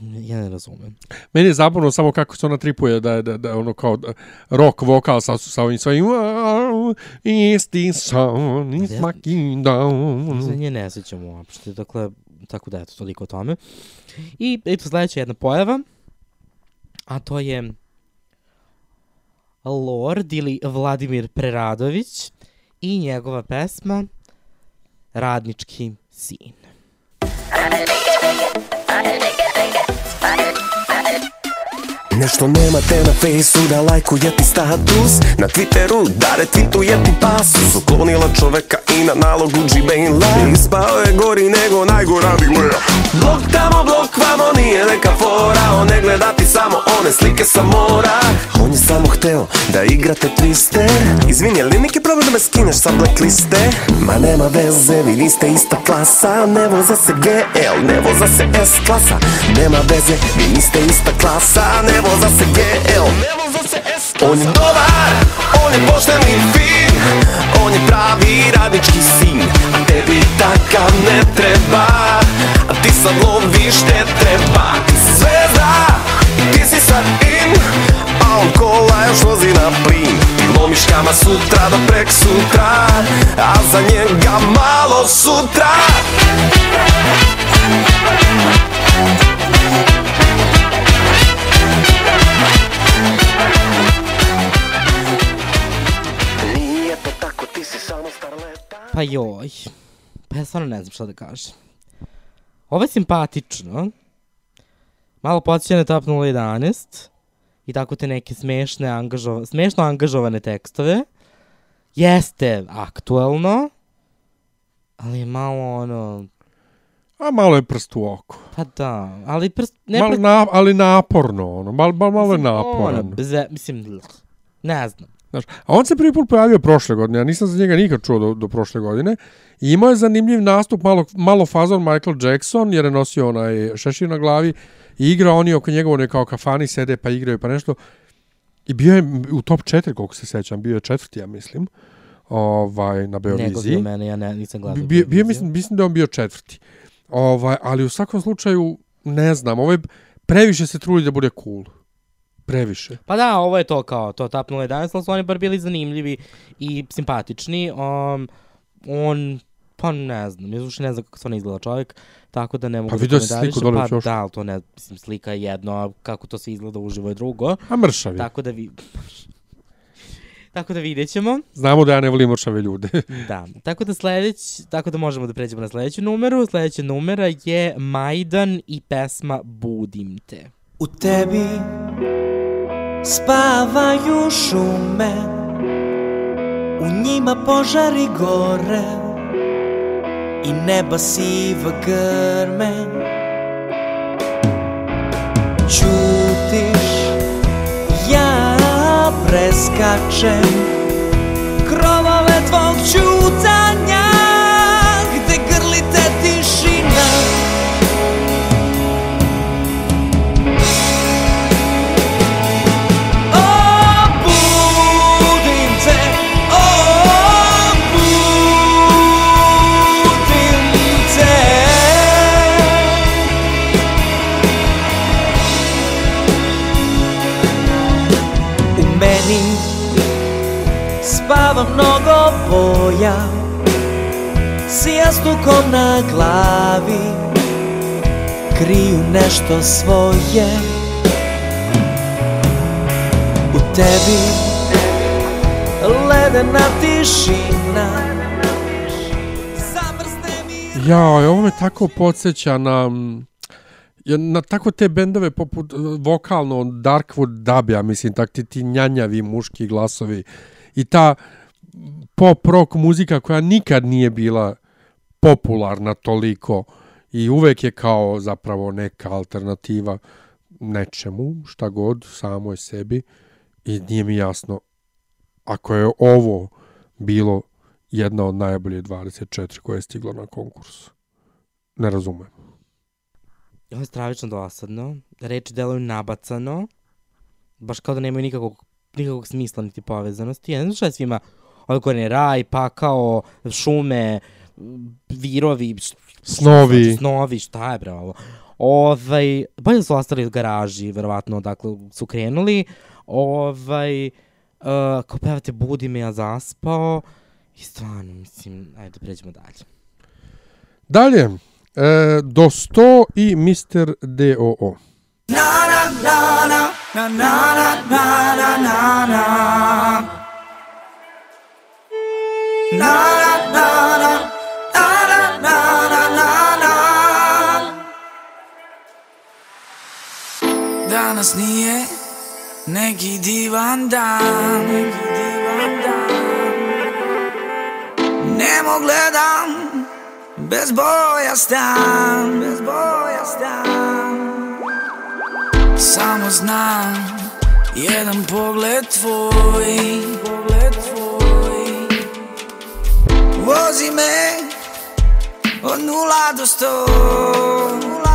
ja ne razumem. Meni je zabavno samo kako se ona tripuje da je da, da ono kao da, rock vokal sa, sa ovim svojim "Wow, is the sun, is my Za kingdom. nje ne sećam uopšte, dakle, tako da eto, toliko o tome. I eto sledeća jedna pojava, a to je Lord ili Vladimir Preradović i njegova pesma Radnički sin. Nešto nemate na fejsu da lajkuje ti status. Na Twitteru da retweetuje ti pasus. Uklonila čoveka i na nalogu Gmaila. Ispao je gori nego najgora dilera Blok tamo, blok vamo, nije neka fora. On ne gleda ti samo one slike sa mora. On je samo hteo da igrate twiste. Izvini, ali neki problem da me skineš sa blackliste? Ma nema veze, vi niste ista klasa. Ne voza se GL, ne voza se S klasa. Nema veze, vi niste ista klasa. Ne voza se GL, ne voza se klasa On je dobar, on je pošten i fin. On je pravi radnički sin A tebi takav ne treba. A ti sad loviš te treba. Ti si zvezda i ti si sad in. A on kola još vozi na plin. Ti lomiš kama sutra do prek sutra A za njega malo sutra. Nije Pa joj, pa ja stvarno ne znam šta da kažem. Ovo je simpatično, malo podsjeća na Top 011 i tako te neke smešne, angažova, smešno angažovane tekstove. Jeste aktuelno, ali je malo ono, A malo je prst u oko. pa da, ali prst, ne Malo prst, na, ali naporno, ono, malo, malo, malo je ono, naporno. bze, mislim, ne znam. Znaš, a on se prvi put pojavio prošle godine, ja nisam za njega nikad čuo do, do prošle godine. I imao je zanimljiv nastup, malo, malo fazon Michael Jackson, jer je nosio onaj šešir na glavi i igrao oni oko njega, one kao kafani sede pa igraju pa nešto. I bio je u top 4, koliko se sećam, bio je četvrti, ja mislim, ovaj, na Beoviziji. za mene, ja ne, nisam gledao. Bi- Bio, bio, mislim, mislim da je on bio četvrti. Ovaj, ali u svakom slučaju, ne znam, ovaj previše se trudi da bude cool. Previše. Pa da, ovo je to kao, to Top 011, ali su oni bar bili zanimljivi i simpatični. Um, on, pa ne znam, ja uopšte ne znam kako stvarno izgleda čovjek, tako da ne mogu Pa da vidio si komentarišem. sliku dole Pa ćošku. da, ali to ne, mislim, slika je jedno, a kako to sve izgleda uživo je drugo. A mršavi. Tako da vi... (laughs) Tako da vidjet ćemo. Znamo da ja ne volim mršave ljude. (laughs) Da, tako da sljedeć, tako da možemo da pređemo na sledeću numeru. Sledeća numera je Majdan i pesma Budim te. U tebi spavaju šume U njima požari gore I neba siva grme. Ćutiš, ja preskačem Krovove tvog ćutanja boja S jastukom na glavi Kriju nešto svoje. U tebi Ledena tišina Ja, ovo me tako podsjeća na na tako te bendove poput e, vokalno Darkwood Dabja, mislim, tak ti, ti njanjavi muški glasovi i ta pop rock muzika koja nikad nije bila popularna toliko i uvek je kao zapravo neka alternativa nečemu, šta god, samoj sebi i nije mi jasno ako je ovo bilo jedna od najbolje 24 koje je stiglo na konkurs. Ne razumem. Ovo je stravično dosadno. Reči deluju nabacano. Baš kao da nemaju nikakvog, nikakvog smisla niti povezanosti. Ja ne znam šta je svima ovo gore raj, pakao, šume, virovi, Snovi. Snovi, šta je bre ovo? Ovaj, bolje da su ostali u garaži, verovatno, dakle, su krenuli. Ovaj, uh, kao pevate Budi me, ja zaspao. I stvarno, mislim, ajde, pređemo dalje. Dalje, e, do 100 i Mr. D.O.O. Danas nije neki divan dan Neki divan dan. Nemo gledam Bez boja stan. Bez boja stan. Samo znam Jedan Pogled tvoj Osimé, lado estou.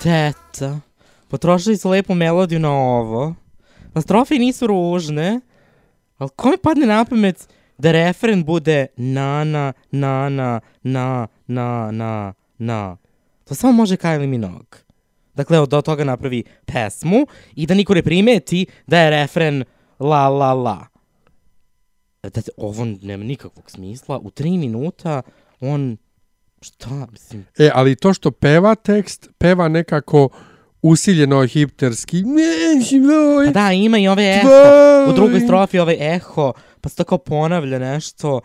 Šteta. Potrošili su lepu melodiju na ovo. Pa strofe nisu ružne. Ali kome padne na pamet da referen bude na, na, na, na, na, na, na, na. To samo može Kylie Minogue. Dakle, do toga napravi pesmu i da niko ne primeti da je referen la, la, la. Da, ovo nema nikakvog smisla. U tri minuta on... Šta, mislim, E, ali to što peva tekst, peva nekako usiljeno hipterski. Pa da, ima i ove eho. Tvoj. U drugoj strofi ovaj eho, pa se tako ponavlja nešto.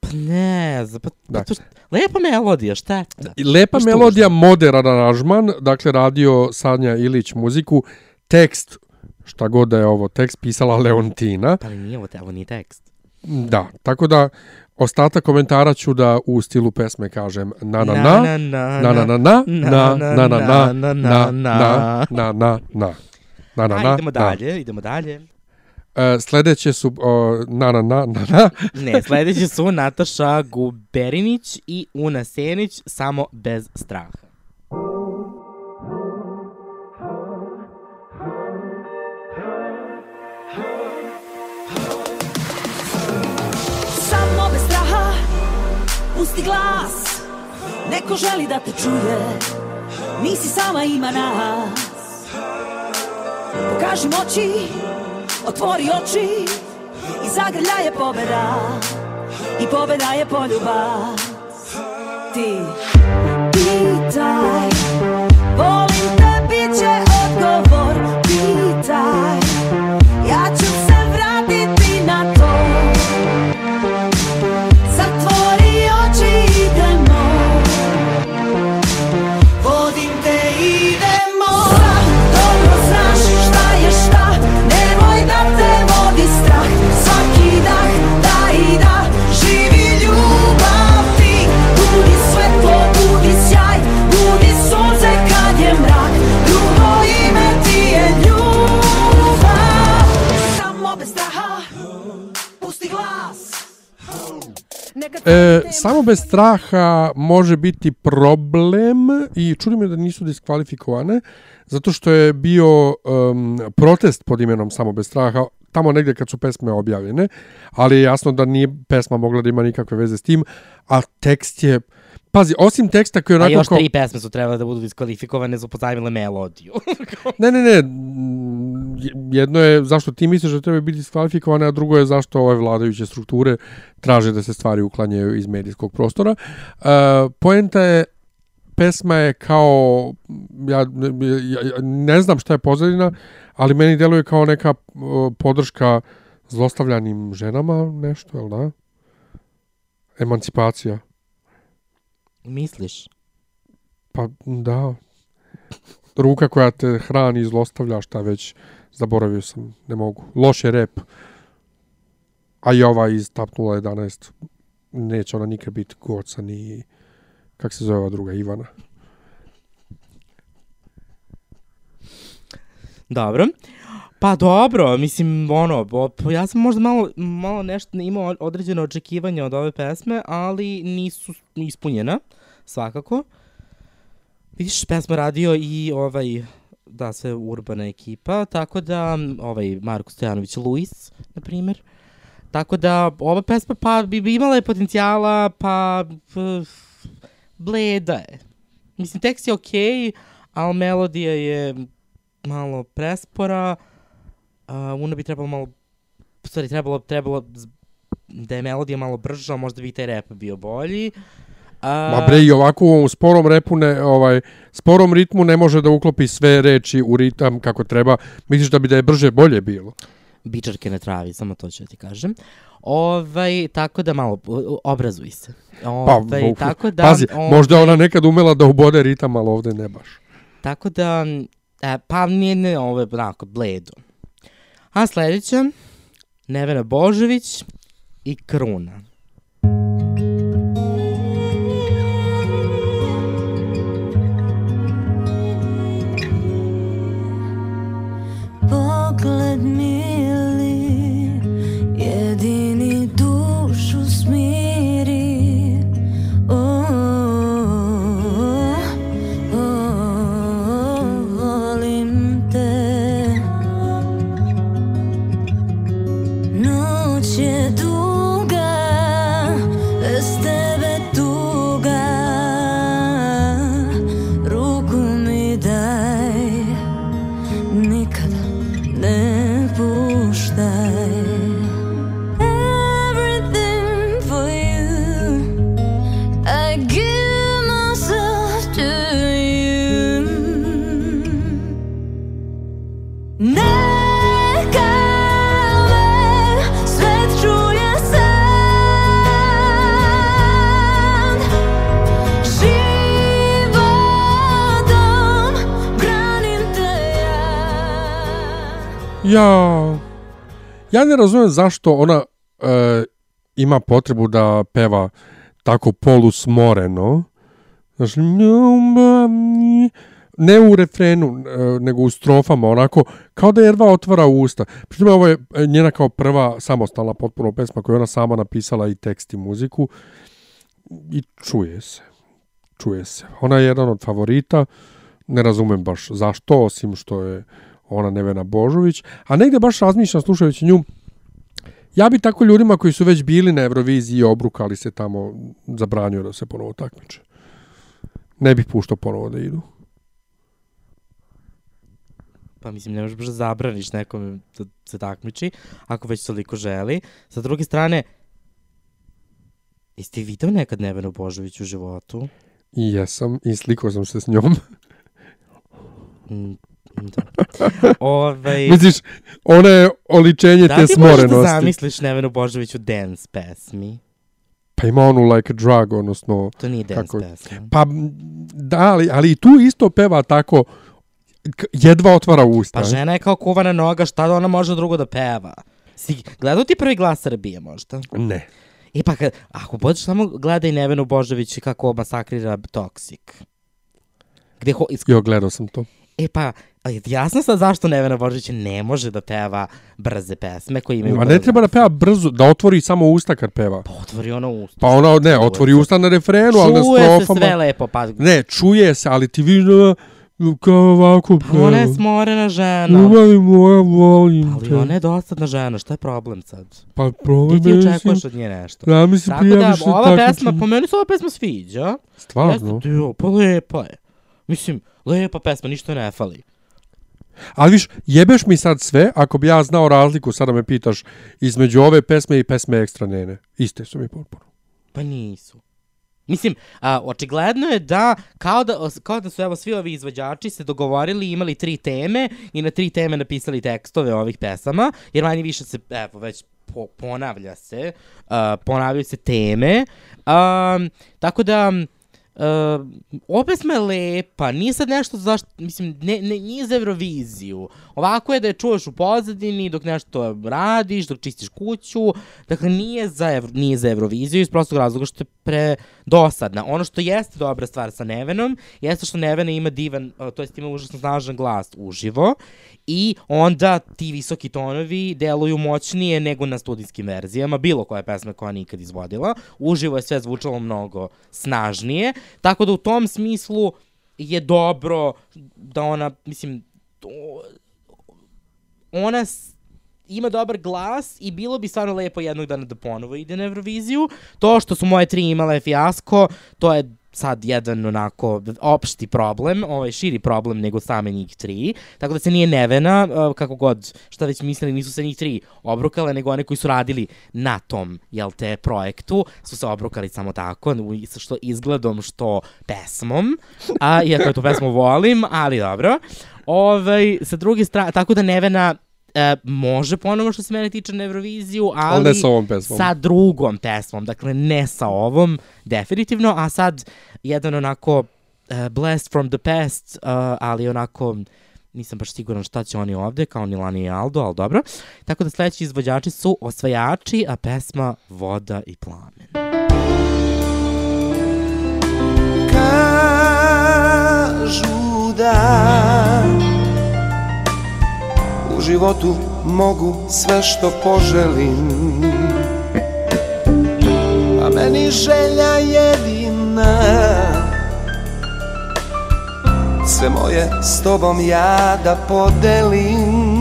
Pa ne pa, pa Da. to, lepa melodija, šteta. I Lepa Baš melodija, modern aranžman, dakle radio Sanja Ilić muziku, tekst, šta god da je ovo, tekst pisala Leontina. Pa ali nije ovo, ovo nije tekst. Da, tako da ostatak komentara ću da u stilu pesme kažem na na na Na, na, na na na na na na na na na na, na na na na na na na A, na idemo na. dalje, idemo dalje. E, Sledeće su o, na na na na na Ne, sledeći su Nataša Guberinić i Una Senić, samo bez straha. Pusti glas. Neko želi da te čuje. Nisi sama ima nas. Pokaži moći Otvori oči I zagrlja je pobeda. I pobeda je poljubac. Ti Pitaj E, samo bez straha može biti problem i čudi me da nisu diskvalifikovane zato što je bio um, protest pod imenom Samo bez straha tamo negdje kad su pesme objavljene, ali je jasno da nije pesma mogla da ima nikakve veze s tim, a tekst je Pazi, osim teksta koji je A onako još kao... tri pesme su trebale da budu diskvalifikovane za pozajmile melodiju. Ne, ne, ne. Jedno je zašto ti misliš da treba biti diskvalifikovane, a drugo je zašto ove vladajuće strukture traže da se stvari uklanjaju iz medijskog prostora. Uh, poenta je pesma je kao ja, ja, ja ne znam šta je pozadina, ali meni deluje kao neka uh, podrška zlostavljanim ženama, nešto, jel da? Emancipacija. Misliš? Pa da. Ruka koja te hrani zlostavlja, šta već, zaboravio sam, ne mogu. Loš je rep. A i ova iz Tap 011, neće ona nikad biti Goca ni, kak se zove ova druga, Ivana. Dobro. Pa dobro, mislim, ono, ja sam možda malo, malo nešto imao određene očekivanja od ove pesme, ali nisu ispunjena, svakako. Vidiš, pesma radio i ovaj, da, sve urbana ekipa, tako da, ovaj, Marko Stojanović Luis, na primjer, tako da, ova pesma, pa, bi, bi imala je potencijala, pa, p- bleda je. Mislim, tekst je okej, ali melodija je malo prespora, a ona bi trebalo malo, stvari trebalo, trebalo da je melodija malo brža, možda bi i taj rap bio bolji. A, Ma bre, i ovako u ovom sporom repu, ne, ovaj, sporom ritmu ne može da uklopi sve reči u ritam kako treba. Misliš da bi da je brže bolje bilo? Bičarke na travi, samo to ću da ti kažem. Ovaj, tako da malo, obrazuj se. Ovaj, u- tako da, Pa, pazi, ovaj, možda ona nekad umela da ubode ritam, ali ovde ne baš. Tako da, e, pa nije ne, ovo je onako, bledo. A sledeća, Nevena Božović i Kruna. Ja Ja, ne razumem zašto ona e, ima potrebu da peva tako polusmoreno. Znaš, ne u refrenu, e, nego u strofama, onako, kao da jedva otvara usta. Pritom ovo je e, njena kao prva samostalna potpuno pesma koju ona sama napisala i tekst i muziku. I čuje se. Čuje se. Ona je jedan od favorita. Ne razumem baš zašto, osim što je ona Nevena Božović, a negde baš razmišljam slušajući nju, ja bi tako ljudima koji su već bili na Euroviziji i obrukali se tamo, zabranio da se ponovo takmiče. Ne bih puštao ponovo da idu. Pa mislim, ne možeš baš da zabraniš nekome da se takmiči, ako već toliko želi. Sa druge strane, jeste video nekad Nevenu Božović u životu? I jesam, i slikao sam se s njom. Da. (laughs) Ovaj, Misliš, ona je oličenje da te li ti možeš da smorenosti. zamisliš Nevenu Božović u dance pesmi? Pa ima onu like a drug, odnosno... To nije dance kako- pesma. Pa, da, ali, ali i tu isto peva tako, jedva otvara usta. Pa žena je kao kuvana noga, šta da ona može drugo da peva? Si gledao ti prvi glas Srbije možda? Ne. E pa, kad, ako budeš samo gledaj Nevenu Božović kako masakrira Toxic. Gde ho, is, Jo, gledao sam to. E pa, jasno sad zašto Nevena Božić ne može da peva brze pesme koje imaju... A ne treba da peva brzo, da otvori samo usta kad peva. Otvori ono usta. Pa ona, ne, otvori se. usta na refrenu, ali na Čuje se strofama. sve lepo, pa... Ne, čuje se, ali ti vidiš da kao ovako Pa ona je smorena žena. Ljubavi moja, volim Ali te. ona je dosadna žena, šta je problem sad? Pa problem Ti ti je, očekuješ mislim, od nje nešto. Ja mi se Tako da, prijaviš ova pesma, takmičenje. po meni se ova pesma sviđa. Stvarno? Jeste, pa lepa je. Mislim, lepa pesma, ništa ne fali. Ali viš, jebeš mi sad sve, ako bi ja znao razliku, sada me pitaš, između ove pesme i pesme Ekstra Nene. Iste su mi potpuno. Pa nisu. Mislim, a, očigledno je da kao, da, kao da su evo svi ovi izvođači se dogovorili imali tri teme i na tri teme napisali tekstove ovih pesama, jer manje više se, evo, već po, ponavlja se, uh, ponavljaju se teme, um, tako da Uh, ova pesma je lepa, nije sad nešto zašto, mislim, ne, ne, nije za Euroviziju. Ovako je da je čuješ u pozadini dok nešto radiš, dok čistiš kuću, dakle nije za, Evro, nije za Euroviziju iz prostog razloga što je pre dosadna. Ono što jeste dobra stvar sa Nevenom, jeste što Nevena ima divan, uh, to jest ima užasno snažan glas uživo i onda ti visoki tonovi deluju moćnije nego na studijskim verzijama, bilo koja pesma koja nikad izvodila. Uživo je sve zvučalo mnogo snažnije, tako da u tom smislu je dobro da ona, mislim, ona ima dobar glas i bilo bi stvarno lepo jednog dana da ponovo ide na Euroviziju. To što su moje tri imale fijasko, to je sad jedan onako opšti problem, ovaj širi problem nego same njih tri. Tako da se nije Nevena, uh, kako god, šta već mislili, nisu se njih tri obrukale, nego one koji su radili na tom, jel te, projektu, su se obrukali samo tako, što izgledom, što pesmom. A, iako ja tu pesmu volim, ali dobro. Ovaj, sa druge strane, tako da Nevena e, može ponovo što se mene tiče na Euroviziju, ali, Ali ne sa ovom pesmom. sa drugom pesmom, dakle ne sa ovom, definitivno, a sad jedan onako uh, blast from the past, uh, ali onako nisam baš siguran šta će oni ovde, kao ni Lani i Aldo, ali dobro. Tako da sledeći izvođači su Osvajači, a pesma Voda i plamen. Kažu da životu mogu sve što poželim. A meni želja jedina Sve moje s tobom ja da podelim.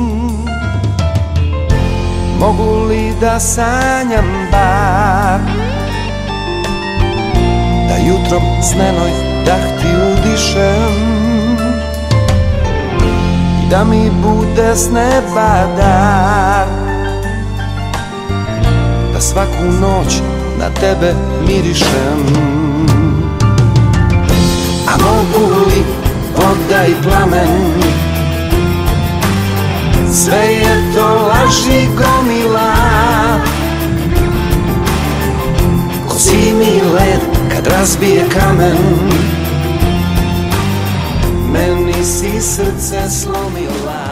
Mogu li da sanjam bar? Da jutrom znenoj dah ti udišem da mi bude s neba dar. Da svaku noć na tebe mirišem. A mogu li voda i plamen? Sve je to laži gomila. Ko zimi led kad razbije kamen Si srce slomila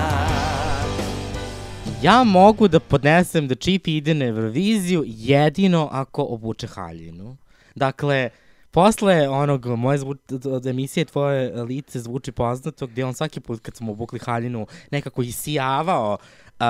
Ja mogu da podnesem da Čipi ide na Euroviziju jedino ako obuče haljinu. Dakle, posle onog moje zvu, od emisije Tvoje lice zvuči poznato, gdje on svaki put kad smo obukli haljinu nekako isijavao uh,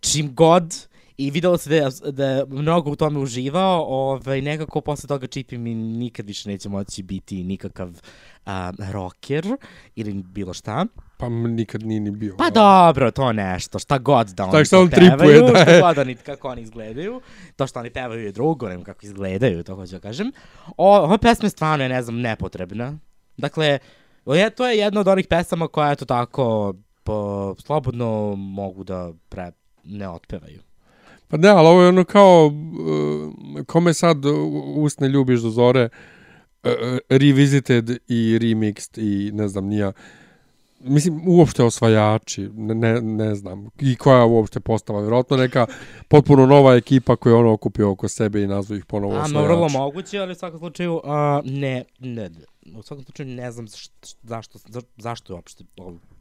čim god i videlo se da je, da je mnogo u tome uživao, ovaj, nekako posle toga Čipi mi nikad više neće moći biti nikakav uh, rocker ili bilo šta. Pa nikad nije ni bio. Pa dobro, to nešto, šta god da oni što to on tripuje, pevaju, da šta god oni, kako oni izgledaju, to što oni pevaju je drugo, nego kako izgledaju, to hoću da kažem. O, ova pesma je stvarno, ne znam, nepotrebna. Dakle, je, to je jedna od onih pesama koja, eto tako, po, slobodno mogu da pre, ne otpevaju. Pa ne, ali ovo je ono kao, uh, kome sad usne ljubiš do zore, uh, revisited i remixed i ne znam, nija. Mislim, uopšte osvajači, ne, ne, znam, i koja je uopšte postava, vjerojatno neka potpuno nova ekipa koja je ono okupio oko sebe i nazvu ih ponovo A, osvajači. vrlo moguće, ali u svakom slučaju, a, ne, ne, u svakom slučaju ne znam zaš, zašto, za, zašto je uopšte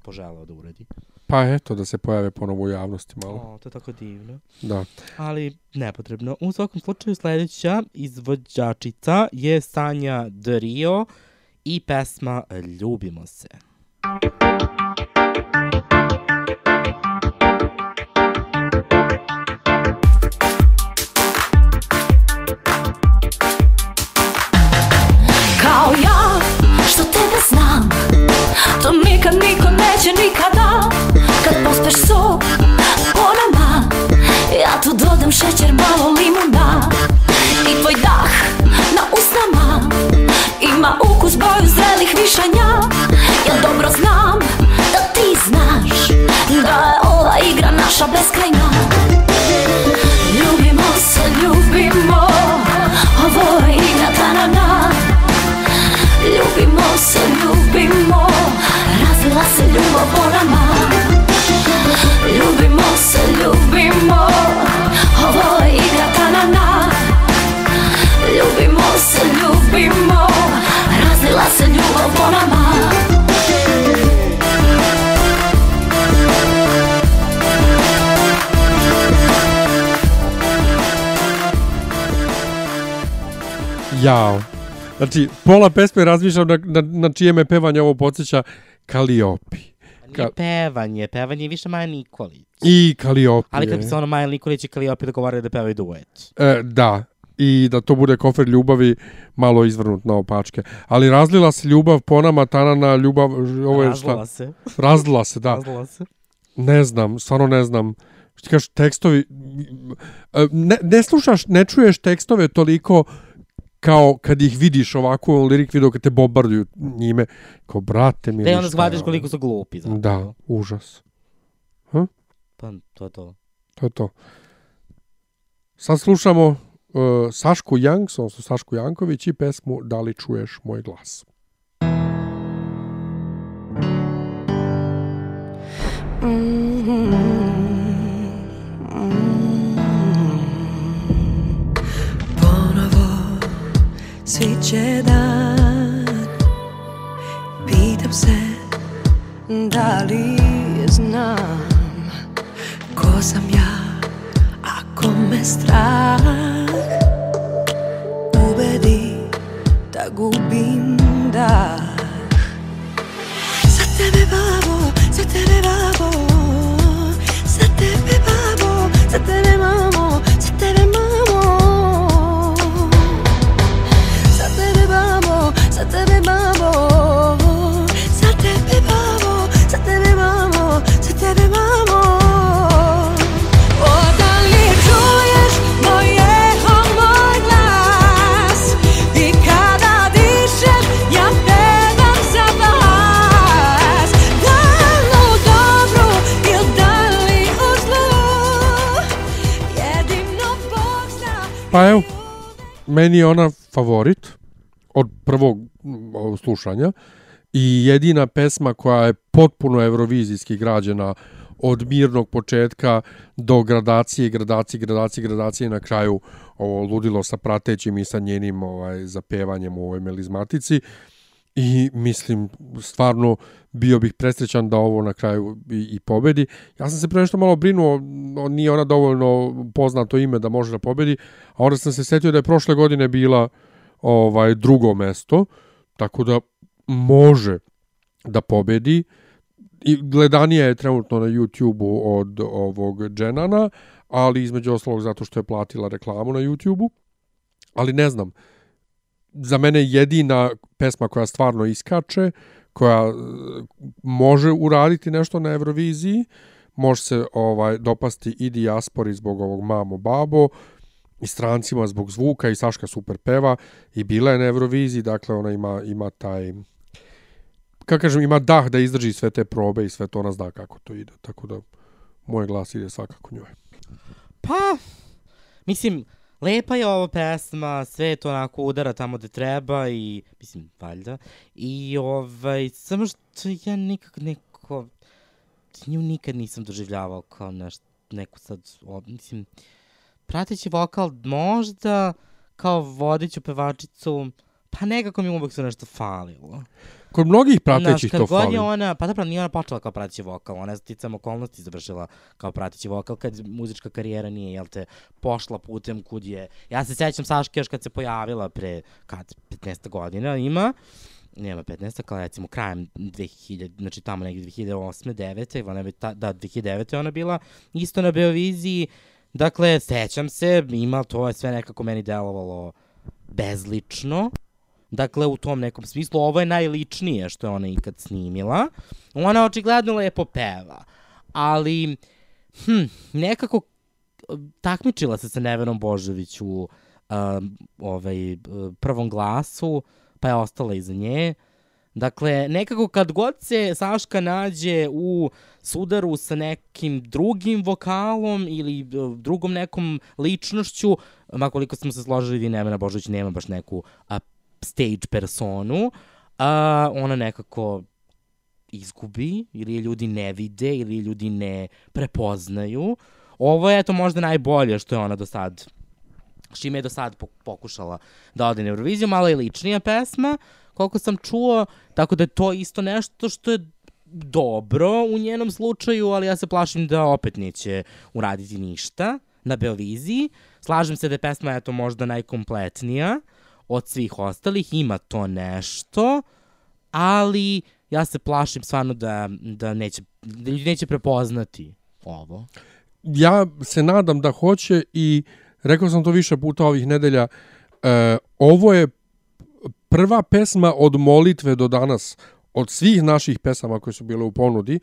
poželao da uradi. Pa eto, da se pojave ponovo u javnosti malo. O, to je tako divno. Da. Ali nepotrebno. U svakom slučaju sledeća izvođačica je Sanja Drio i pesma Ljubimo se. Kao ja, što tebe znam, to nikad niko neće nikad dodaš sok Ona ja tu dodam šećer, malo limuna. I tvoj dah na usnama. Ima ukus boju zrelih višanja Ja dobro znam da ti znaš Da je ova igra naša beskrajna. Ljubimo se, ljubimo Ovo je igra tanana Ljubimo se, ljubimo Razvila se ljubav po nama. Ljubimo se, ljubimo Ljubimo se, ljubimo Ovo je igra tanana Ljubimo se, ljubimo Razlila se ljubav po nama Jao. Znači, pola pesme razmišljam na, na, na čije me pevanje ovo podsjeća Kaliopi. Nije pevanje, pevanje je više Maja Nikolić. I Kaliopi. Ali kad bi se ono Maja Nikolić i Kaliopi dogovarali da pevaju duet. E, da, i da to bude kofer ljubavi malo izvrnut na opačke. Ali razlila se ljubav po nama, Tanana, ljubav, ovo je šta? Razlila se. Razlila se, da. Razlila se. Ne znam, stvarno ne znam. Što ti kažeš, tekstovi... e, Ne, ne slušaš, ne čuješ tekstove toliko kao kad ih vidiš ovako u lirik video kad te bombarduju njime. Kao, brate mi... Da onda shvatiš koliko su glupi. Zapravo. Da, užas. Pa, to je to. To je to. Sad slušamo uh, Sašku Janks, odnosno Sašku Janković i pesmu Da li čuješ moj glas. Ponovo sviće dan. Pitam se da li znam Ko sam ja ako me strah Ubedi da gubim dah Za tebe babo, za tebe babo Za tebe babo, za tebe Pa evo, meni je ona favorit od prvog slušanja i jedina pesma koja je potpuno eurovizijski građena od mirnog početka do gradacije, gradacije, gradacije, gradacije i na kraju ovo ludilo sa pratećim i sa njenim ovaj, zapevanjem u ovoj melizmatici. I mislim, stvarno bio bih presrećan da ovo na kraju i, i pobedi. Ja sam se pre nešto malo brinuo, nije ona dovoljno poznato ime da može da pobedi, a onda sam se setio da je prošle godine bila ovaj drugo mesto, tako da može da pobedi. I gledanija je trenutno na YouTube-u od ovog Dženana, ali između ostalog zato što je platila reklamu na YouTube-u. Ali ne znam, za mene jedina pesma koja stvarno iskače, koja e, može uraditi nešto na Euroviziji, može se ovaj dopasti i dijaspori zbog ovog mamo babo, i strancima zbog zvuka i Saška super peva i bila je na Euroviziji, dakle ona ima, ima taj kako kažem, ima dah da izdrži sve te probe i sve to ona zna kako to ide, tako da moj glas ide svakako njoj. Pa, mislim, lepa je ova pesma, sve to onako udara tamo gde treba i, mislim, valjda, i ovaj, samo što ja nikak neko, nju nikad nisam doživljavao kao nešto, neku sad, o, mislim, prateći vokal možda, kao vodeću pevačicu, pa nekako mi uvek su nešto falilo. Kod mnogih pratećih to fali. je ona, pa dobro, nije ona počela kao prateći vokal, ona je sticam okolnosti završila kao prateći vokal, kad muzička karijera nije, jel te, pošla putem kud je, ja se sećam Saške još kad se pojavila pre, kad, 15 godina ima, nema 15, kao recimo krajem 2000, znači tamo negdje 2008. 9. Ona je, ta, da, 2009. je ona bila isto na Beoviziji, dakle, sećam se, ima, to je sve nekako meni delovalo bezlično, Dakle, u tom nekom smislu, ovo je najličnije što je ona ikad snimila. Ona očigledno lepo peva, ali hm, nekako takmičila se sa Nevenom Božović u um, ovaj, uh, prvom glasu, pa je ostala iza nje. Dakle, nekako kad god se Saška nađe u sudaru sa nekim drugim vokalom ili drugom nekom ličnošću, makoliko smo se složili Nevena Božović nema baš neku a, stage personu, a, ona nekako izgubi ili je ljudi ne vide ili je ljudi ne prepoznaju. Ovo je to možda najbolje što je ona do sad čime je do sad pok- pokušala da ode na Euroviziju, malo je ličnija pesma, koliko sam čuo, tako da je to isto nešto što je dobro u njenom slučaju, ali ja se plašim da opet neće uraditi ništa na Beoviziji. Slažem se da je pesma eto možda najkompletnija od svih ostalih, ima to nešto, ali ja se plašim stvarno da, da, neće, da ljudi neće prepoznati ovo. ja se nadam da hoće i rekao sam to više puta ovih nedelja, e, ovo je prva pesma od molitve do danas, od svih naših pesama koje su bile u ponudi,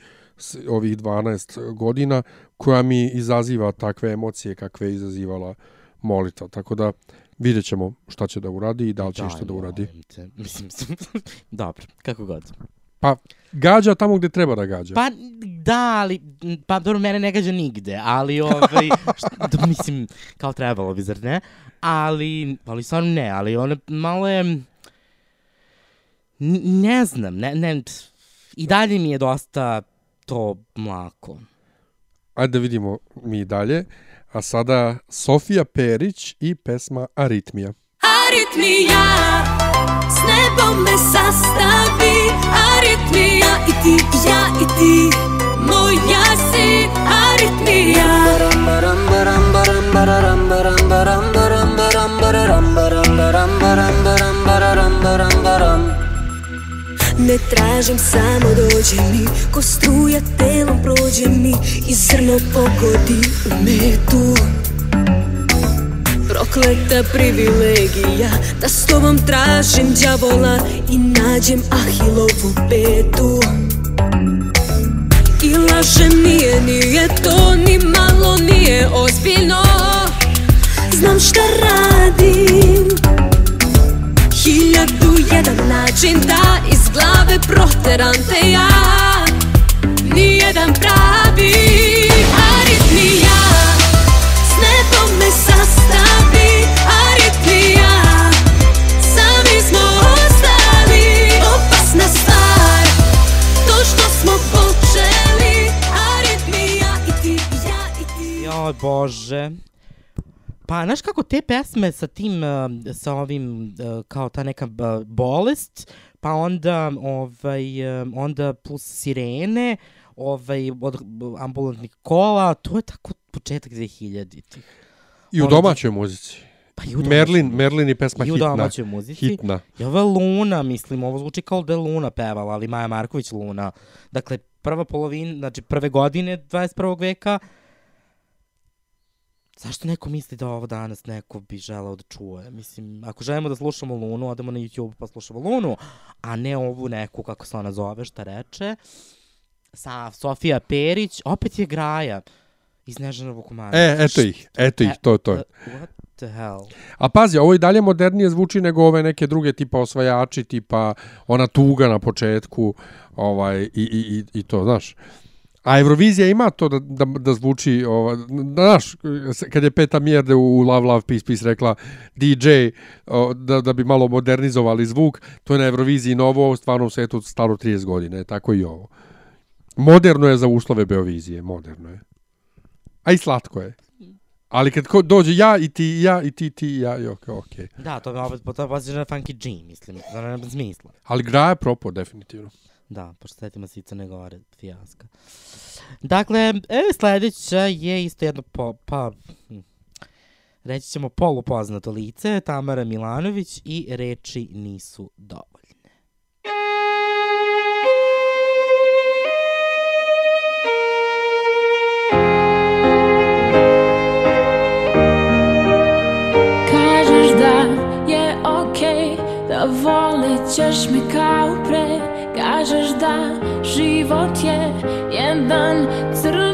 ovih 12 godina, koja mi izaziva takve emocije kakve je izazivala molitva. Tako da vidjet ćemo šta će da uradi i da li će što da uradi. Te. (laughs) Mislim, (laughs) dobro, kako god. Pa gađa tamo gde treba da gađa. Pa da, ali, pa dobro, mene ne gađa nigde, ali ovaj, (laughs) šta, da, mislim, kao trebalo bi, zar ne? Ali, ali stvarno ne, ali one malo je, ne znam, ne, ne, i dalje mi je dosta to mlako. Ajde da vidimo mi dalje. A sada Sofija Perić i pesma Aritmija. Aritmija S nebom me sastavi. Aritmija I ti, ja i ti Moja si. Aritmija. Baram baram baram Ne tražim samo dođe mi Ko struja telom prođe mi I zrno pogodi u metu. Prokleta privilegija Da s tobom tražim đavola I nađem Ahilovu petu. I lažem nije, nije to Ni malo nije ozbiljno. Znam šta radim Hiljadu jedan način da iz glave proteram te ja. Nijedan pravi aritmija. S nebom me sastavi aritmija. Sami smo ostali opasna stvar. To što smo počeli aritmija I ti, ja i ti. Joj, bože. Pa, znaš kako te pesme sa tim, uh, sa ovim, uh, kao ta neka uh, bolest, pa onda, ovaj, onda plus sirene, ovaj, od ambulantnih kola, to je tako početak 2000-ih. I u domaćoj muzici. Pa i u domaćoj Merlin. Merlin je pesma I u hitna. domaćoj muzici. Hitna. I ovo je Luna, mislim, ovo zvuči kao da je Luna pevala, ali Maja Marković Luna. Dakle, prva polovina, znači prve godine 21. veka, Zašto neko misli da ovo danas neko bi želeo da čuje? Mislim, ako želimo da slušamo Lunu, odemo na YouTube pa slušamo Lunu, a ne ovu neku, kako se ona zove, šta reče. Sa Sofija Perić, opet je Graja iz Nežanovog komada. E, eto ih, eto ih, to, to. What the hell? A pazi, ovo i dalje modernije zvuči nego ove neke druge tipa osvajači, tipa ona tuga na početku, ovaj, i, i, i, i to, znaš. A Eurovizija ima to da, da, da zvuči, ova, znaš, kad je Peta Mjerde u Love Love Peace Peace rekla DJ, o, da, da bi malo modernizovali zvuk, to je na Euroviziji novo, u stvarnom svetu staro 30 godine, tako i ovo. Moderno je za uslove Beovizije, moderno je. A i slatko je. Ali kad ko dođe ja i ti, ja i ti, ti, ja, i ok, ok. Da, to me opet to poziva na Funky G, mislim, to nema smisla. Ali gra je propo, definitivno. Da, pošto setimo se i Crne Gore, fijaska. Dakle, e, sledeća je isto jedno po, pa, hm, reći ćemo polupoznato lice, Tamara Milanović i reči nisu dovoljne. Kažeš da je okej Da volit ćeš me kao pre Kažeš da život je jedan crno-beli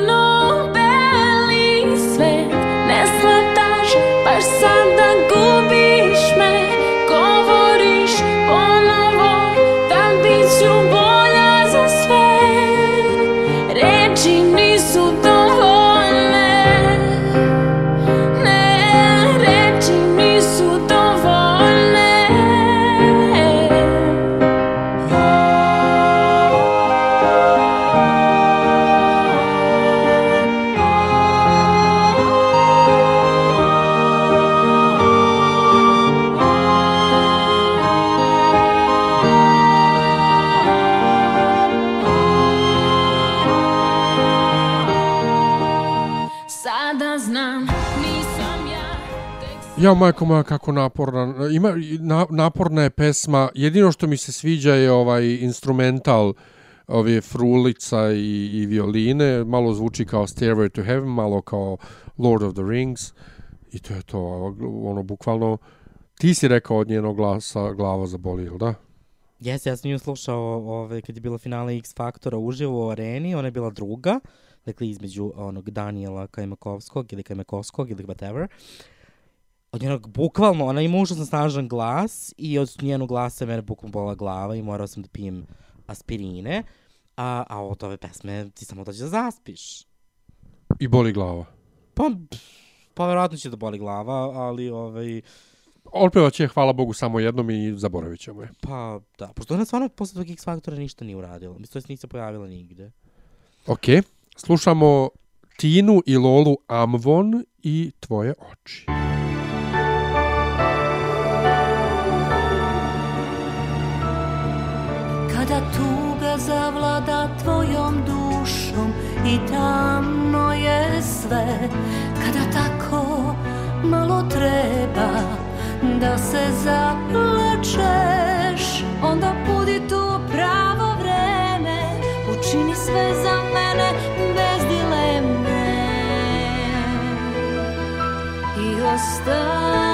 Ja, majko moja, kako naporna. Ima, na, naporna je pesma. Jedino što mi se sviđa je ovaj instrumental ove frulica i, i violine. Malo zvuči kao Stairway to Heaven, malo kao Lord of the Rings. I to je to, ono, bukvalno... Ti si rekao od njenog glasa glava zaboli, ili da? Jes, ja sam nju slušao ove, kad je bila finale X Faktora uživo u areni, ona je bila druga, dakle između onog Daniela Kajmakovskog ili Kajmakovskog ili whatever. Od njenog, bukvalno, ona ima užasno snažan glas i od njenog glasa je mene bukvalno bola glava i morao sam da pijem aspirine, a, a od ove pesme ti samo dođe da zaspiš. I boli glava. Pa, pa verovatno će da boli glava, ali ovaj, Otpevat će, hvala Bogu, samo jednom i zaboravit ćemo je. pa da, pošto ona stvarno posle tog X Faktora ništa nije uradila. Mislim, to jest nije se pojavila nigde. Ok, slušamo Tinu i Lolu Amvon i Tvoje oči. Kada i tamno je sve Kada tako malo treba da se zaplačeš Onda budi tu pravo vreme Učini sve za mene bez dileme. I ostani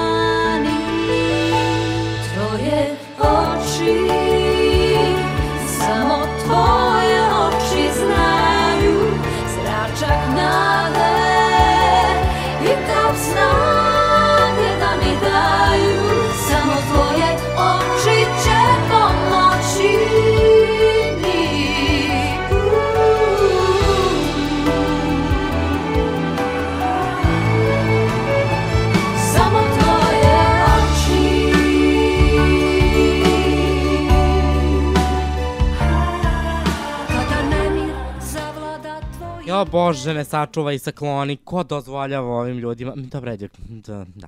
Jo, Bože, me sačuva i sakloni. Ko dozvoljava ovim ljudima? Dobro, ajde, da, da.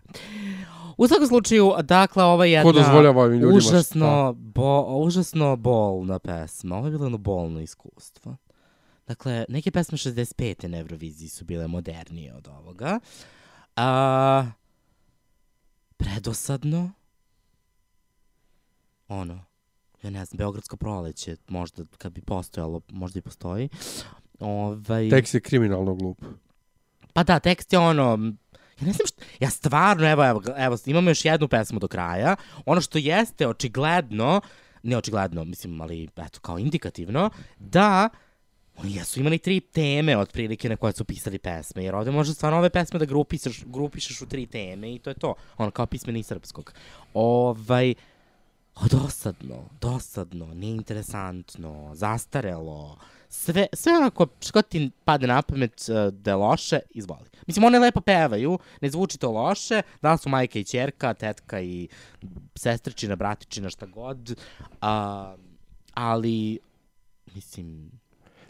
U svakom slučaju, dakle, ova je jedna dozvoljava ovim ljudima užasno, bo, užasno bolna pesma. Ovo je bilo jedno bolno iskustvo. Dakle, neke pesme 65. na Euroviziji su bile modernije od ovoga. A, predosadno. Ono, ja ne znam, Beogradsko proleće, možda kad bi postojalo, možda i postoji. Ovaj, Tekst je kriminalno glup. Pa da, tekst je ono, ja ne znam što, ja stvarno, evo, evo, evo, imamo još jednu pesmu do kraja. Ono što jeste očigledno, ne očigledno, mislim, ali eto, kao indikativno, da oni jesu imali tri teme otprilike na koje su pisali pesme, jer ovde može stvarno ove pesme da grupišeš, grupišeš u tri teme i to je to, ono kao pismeni srpskog. Ovaj, o, dosadno, dosadno, neinteresantno, zastarelo, sve, sve onako, što ti pade na pamet uh, da je loše, izvoli. Mislim, one lepo pevaju, ne zvuči to loše, da su majka i čerka, tetka i sestričina, bratičina, šta god, a, ali, mislim,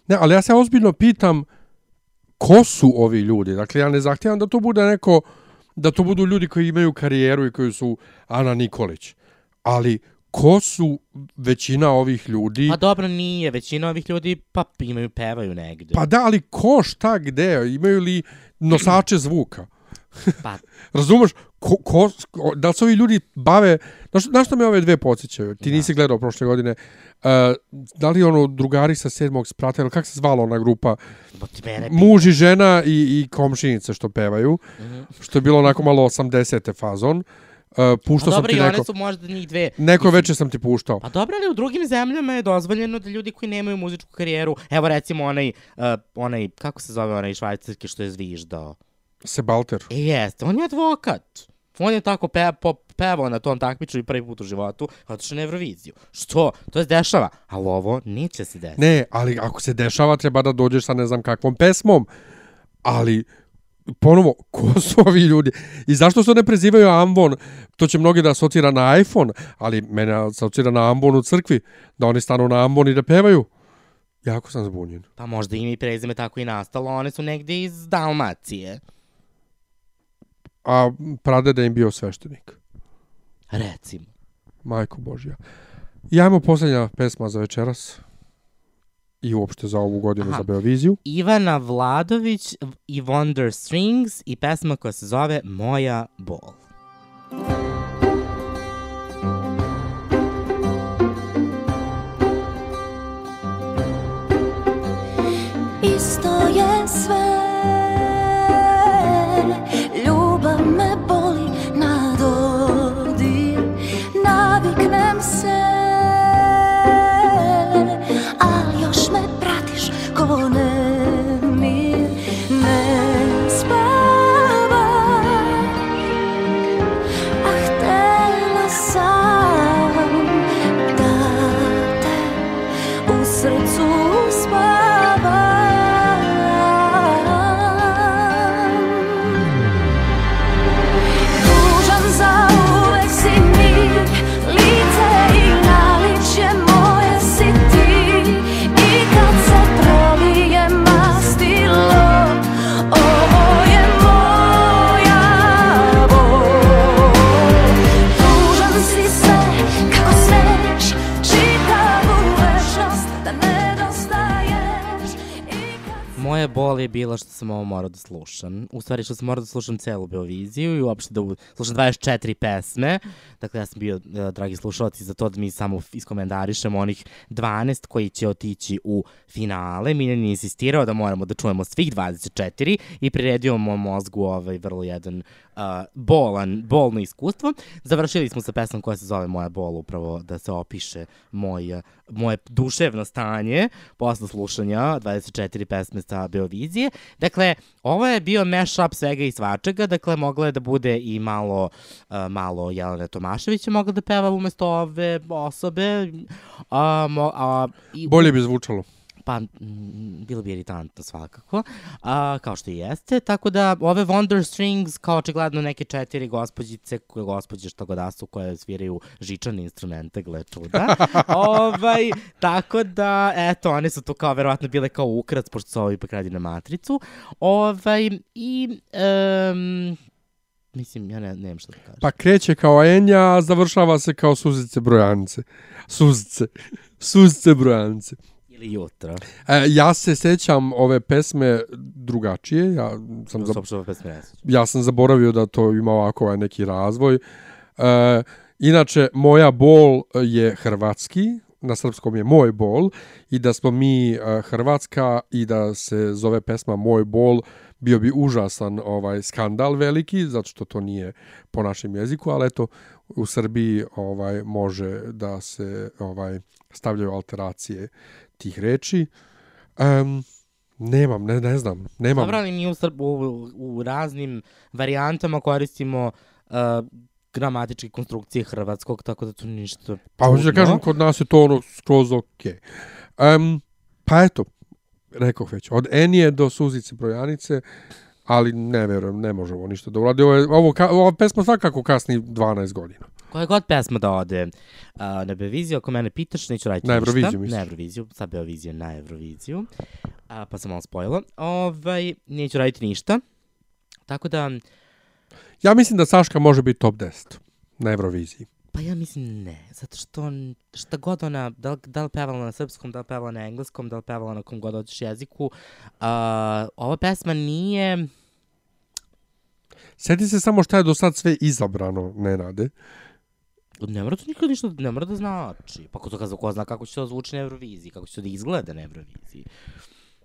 Ne, ali ja se ozbiljno pitam ko su ovi ljudi. Dakle, ja ne zahtijevam da to bude neko, da to budu ljudi koji imaju karijeru i koji su Ana Nikolić. Ali ko su većina ovih ljudi? Pa dobro, nije. Većina ovih ljudi pa imaju, pevaju negde. Pa da, ali ko, šta, gde? Imaju li nosače zvuka? (clears throat) Pa, (laughs) Razumeš? Ko, ko, ko, da li se ovi ljudi bave... Znaš, znaš što me ove dve podsjećaju? Ti nisi gledao prošle godine. Uh, da li ono drugari sa sedmog sprata, ili kako se zvala ona grupa? Muž i žena i, i komšinice što pevaju. Mhm. Što je bilo onako malo 80. fazon. Uh, puštao Pa sam dobro, ti i one neko... su možda njih dve. Neko Mislim, veče sam ti puštao. Pa dobro, ali u drugim zemljama je dozvoljeno da ljudi koji nemaju muzičku karijeru, evo recimo onaj, uh, onaj, kako se zove onaj švajcarski što je zviždao? Sebalter. E, jeste, on je advokat. On je tako pe, pop, pevao na tom takmičenju prvi put u životu, otišao na Euroviziju. Što? To se dešava. Ali ovo neće se desiti. Ne, ali ako se dešava, treba da dođeš sa ne znam kakvom pesmom. Ali, ponovo, (laughs) ko su ovi ljudi? I zašto se ne prezivaju Ambon? To će mnogi da asocira na iPhone, ali mene asocira na Ambon u crkvi, da oni stanu na Ambon i da pevaju. Jako sam zbunjen. Pa možda im i prezime tako i nastalo, one su negde iz Dalmacije. A pradeda im bio sveštenik. Recimo. Majko Božja. I ajmo posljednja pesma za večeras. I uopšte za ovu godinu Aha. za Beoviziju. Ivana Vladović i Wonder Strings i pesma koja se zove Moja bol. Isto je sve je bila što sam ovo morao da slušam. U stvari što sam morao da slušam celu Beoviziju i uopšte da slušam 24 pesme. Dakle, ja sam bio, e, dragi slušalci, za to da mi samo iskomentarišemo onih 12 koji će otići u finale. Miljan je insistirao da moramo da čujemo svih 24 i priredio mom mozgu ovaj vrlo jedan uh, bolan, bolno iskustvo. Završili smo sa pesmom koja se zove Moja bol, upravo da se opiše moj, moje duševno stanje posle slušanja 24 pesme sa Beovizije. Dakle, ovo je bio mashup svega i svačega, dakle, mogla je da bude i malo, uh, malo Jelena Tomašević je mogla da peva umesto ove osobe. A, mo, a, i, Bolje bi zvučalo. Pa, bilo bi iritantno svakako, a, kao što i jeste. Tako da, ove Wonder Strings, kao očigledno neke četiri gospođice, koje gospođe što god da su, koje sviraju žičane instrumente, gle čuda. (laughs) ovaj, tako da, eto, one su tu kao verovatno bile kao ukrac, pošto su ovo ipak radi na matricu. Ovaj, i, um, mislim, ja ne, nemam šta da kažem. Pa kreće kao Enja, a završava se kao suzice brojanice. Suzice. (laughs) Suzice brojanice. Ili jutro. E, ja se sećam ove pesme drugačije. Ja sam, se za... uopšte ove pesme ne sećam. ja sam zaboravio da to ima ovako ovaj neki razvoj. E, inače, moja bol je hrvatski, na srpskom je moj bol i da smo mi e, hrvatska i da se zove pesma moj bol bio bi užasan ovaj skandal veliki zato što to nije po našem jeziku ali eto u Srbiji ovaj može da se ovaj stavljaju alteracije tih reči um, nemam ne ne znam nemam Dobro, ali mi u, u, u raznim varijantama koristimo uh, gramatičke konstrukcije hrvatskog, tako da to ništa Pa hoću da kažem, kod nas je to ono skroz okej. Um, pa eto, rekoh već, od Enije do Suzice Brojanice, ali ne verujem, ne možemo ništa da uradi. Ovo, je- ovo, ka- ova pesma svakako kasni 12 godina. Koja god pesma da ode uh, na Beoviziju, ako mene pitaš, neću raditi Na ništa. Euroviziju, misliš? Na Euroviziju, sad Beovizija na Euroviziju. A, pa sam malo spojila. Ovaj, neću raditi ništa. Tako da, Ja mislim da Saška može biti top 10 na Euroviziji. pa ja mislim ne, zato što on- šta god ona, da li, da li pevala na srpskom, da li pevala na engleskom, da li pevala na kom god hoćeš jeziku, uh, ova pesma nije... Sjeti se samo šta je do sad sve izabrano, Nenade. Ne mora to nikad ništa, ne mora da znači. Pa ko to ko zna kako će to zvuči na Euroviziji, kako će to da izgleda na Euroviziji.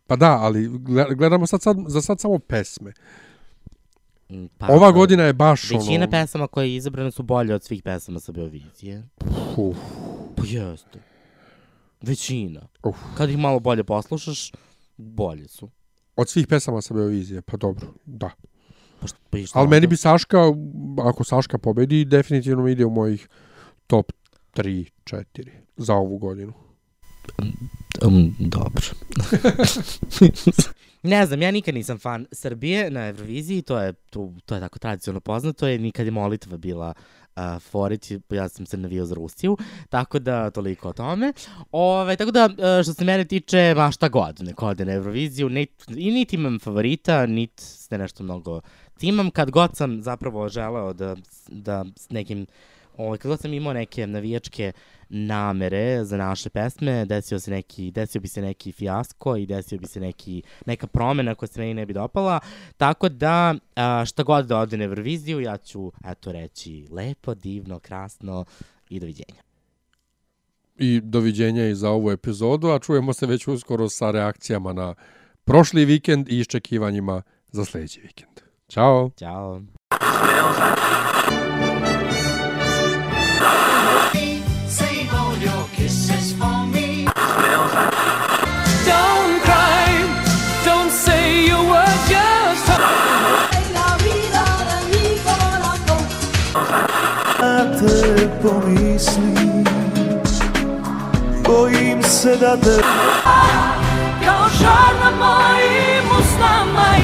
Pa da, ali gle- gledamo sad, sad, za sad samo pesme. Pa, Ova godina je baš Većina ono... pesama koje je izabrane su bolje od svih pesama sa Beovizije. Uf. Pa jeste. Većina. Uf. Kad ih malo bolje poslušaš, bolje su. Od svih pesama sa Beovizije, pa dobro, da. Pošto pa Ali meni bi Saška, ako Saška pobedi, definitivno mi ide u mojih top 3, 4 za ovu godinu. Um, dobro. (laughs) ne znam, ja nikad nisam fan Srbije na Euroviziji, to je, to, to je tako tradicionalno poznato, je nikad je molitva bila uh, Forić, ja sam se navio za Rusiju, tako da toliko o tome. Ove, tako da, uh, što se mene tiče, ma šta god, neko ode na Euroviziju, nit, i niti imam favorita, niti se nešto mnogo timam, kad god sam zapravo želeo da, da s nekim Ovaj, kad god sam imao neke navijačke namere za naše pesme, desio, se neki, desio bi se neki fijasko i desio bi se neki, neka promena koja se meni ne bi dopala. Tako da, a, šta god da ode na Euroviziju, ja ću, eto, reći lepo, divno, krasno i doviđenja. I doviđenja i za ovu epizodu, a čujemo se već uskoro sa reakcijama na prošli vikend i iščekivanjima za sljedeći vikend. Ćao! Ćao! Save all your kisses for me. Don't cry, don't say you were just Na te pomislim Bojim se da te Kao žar na mojim usnama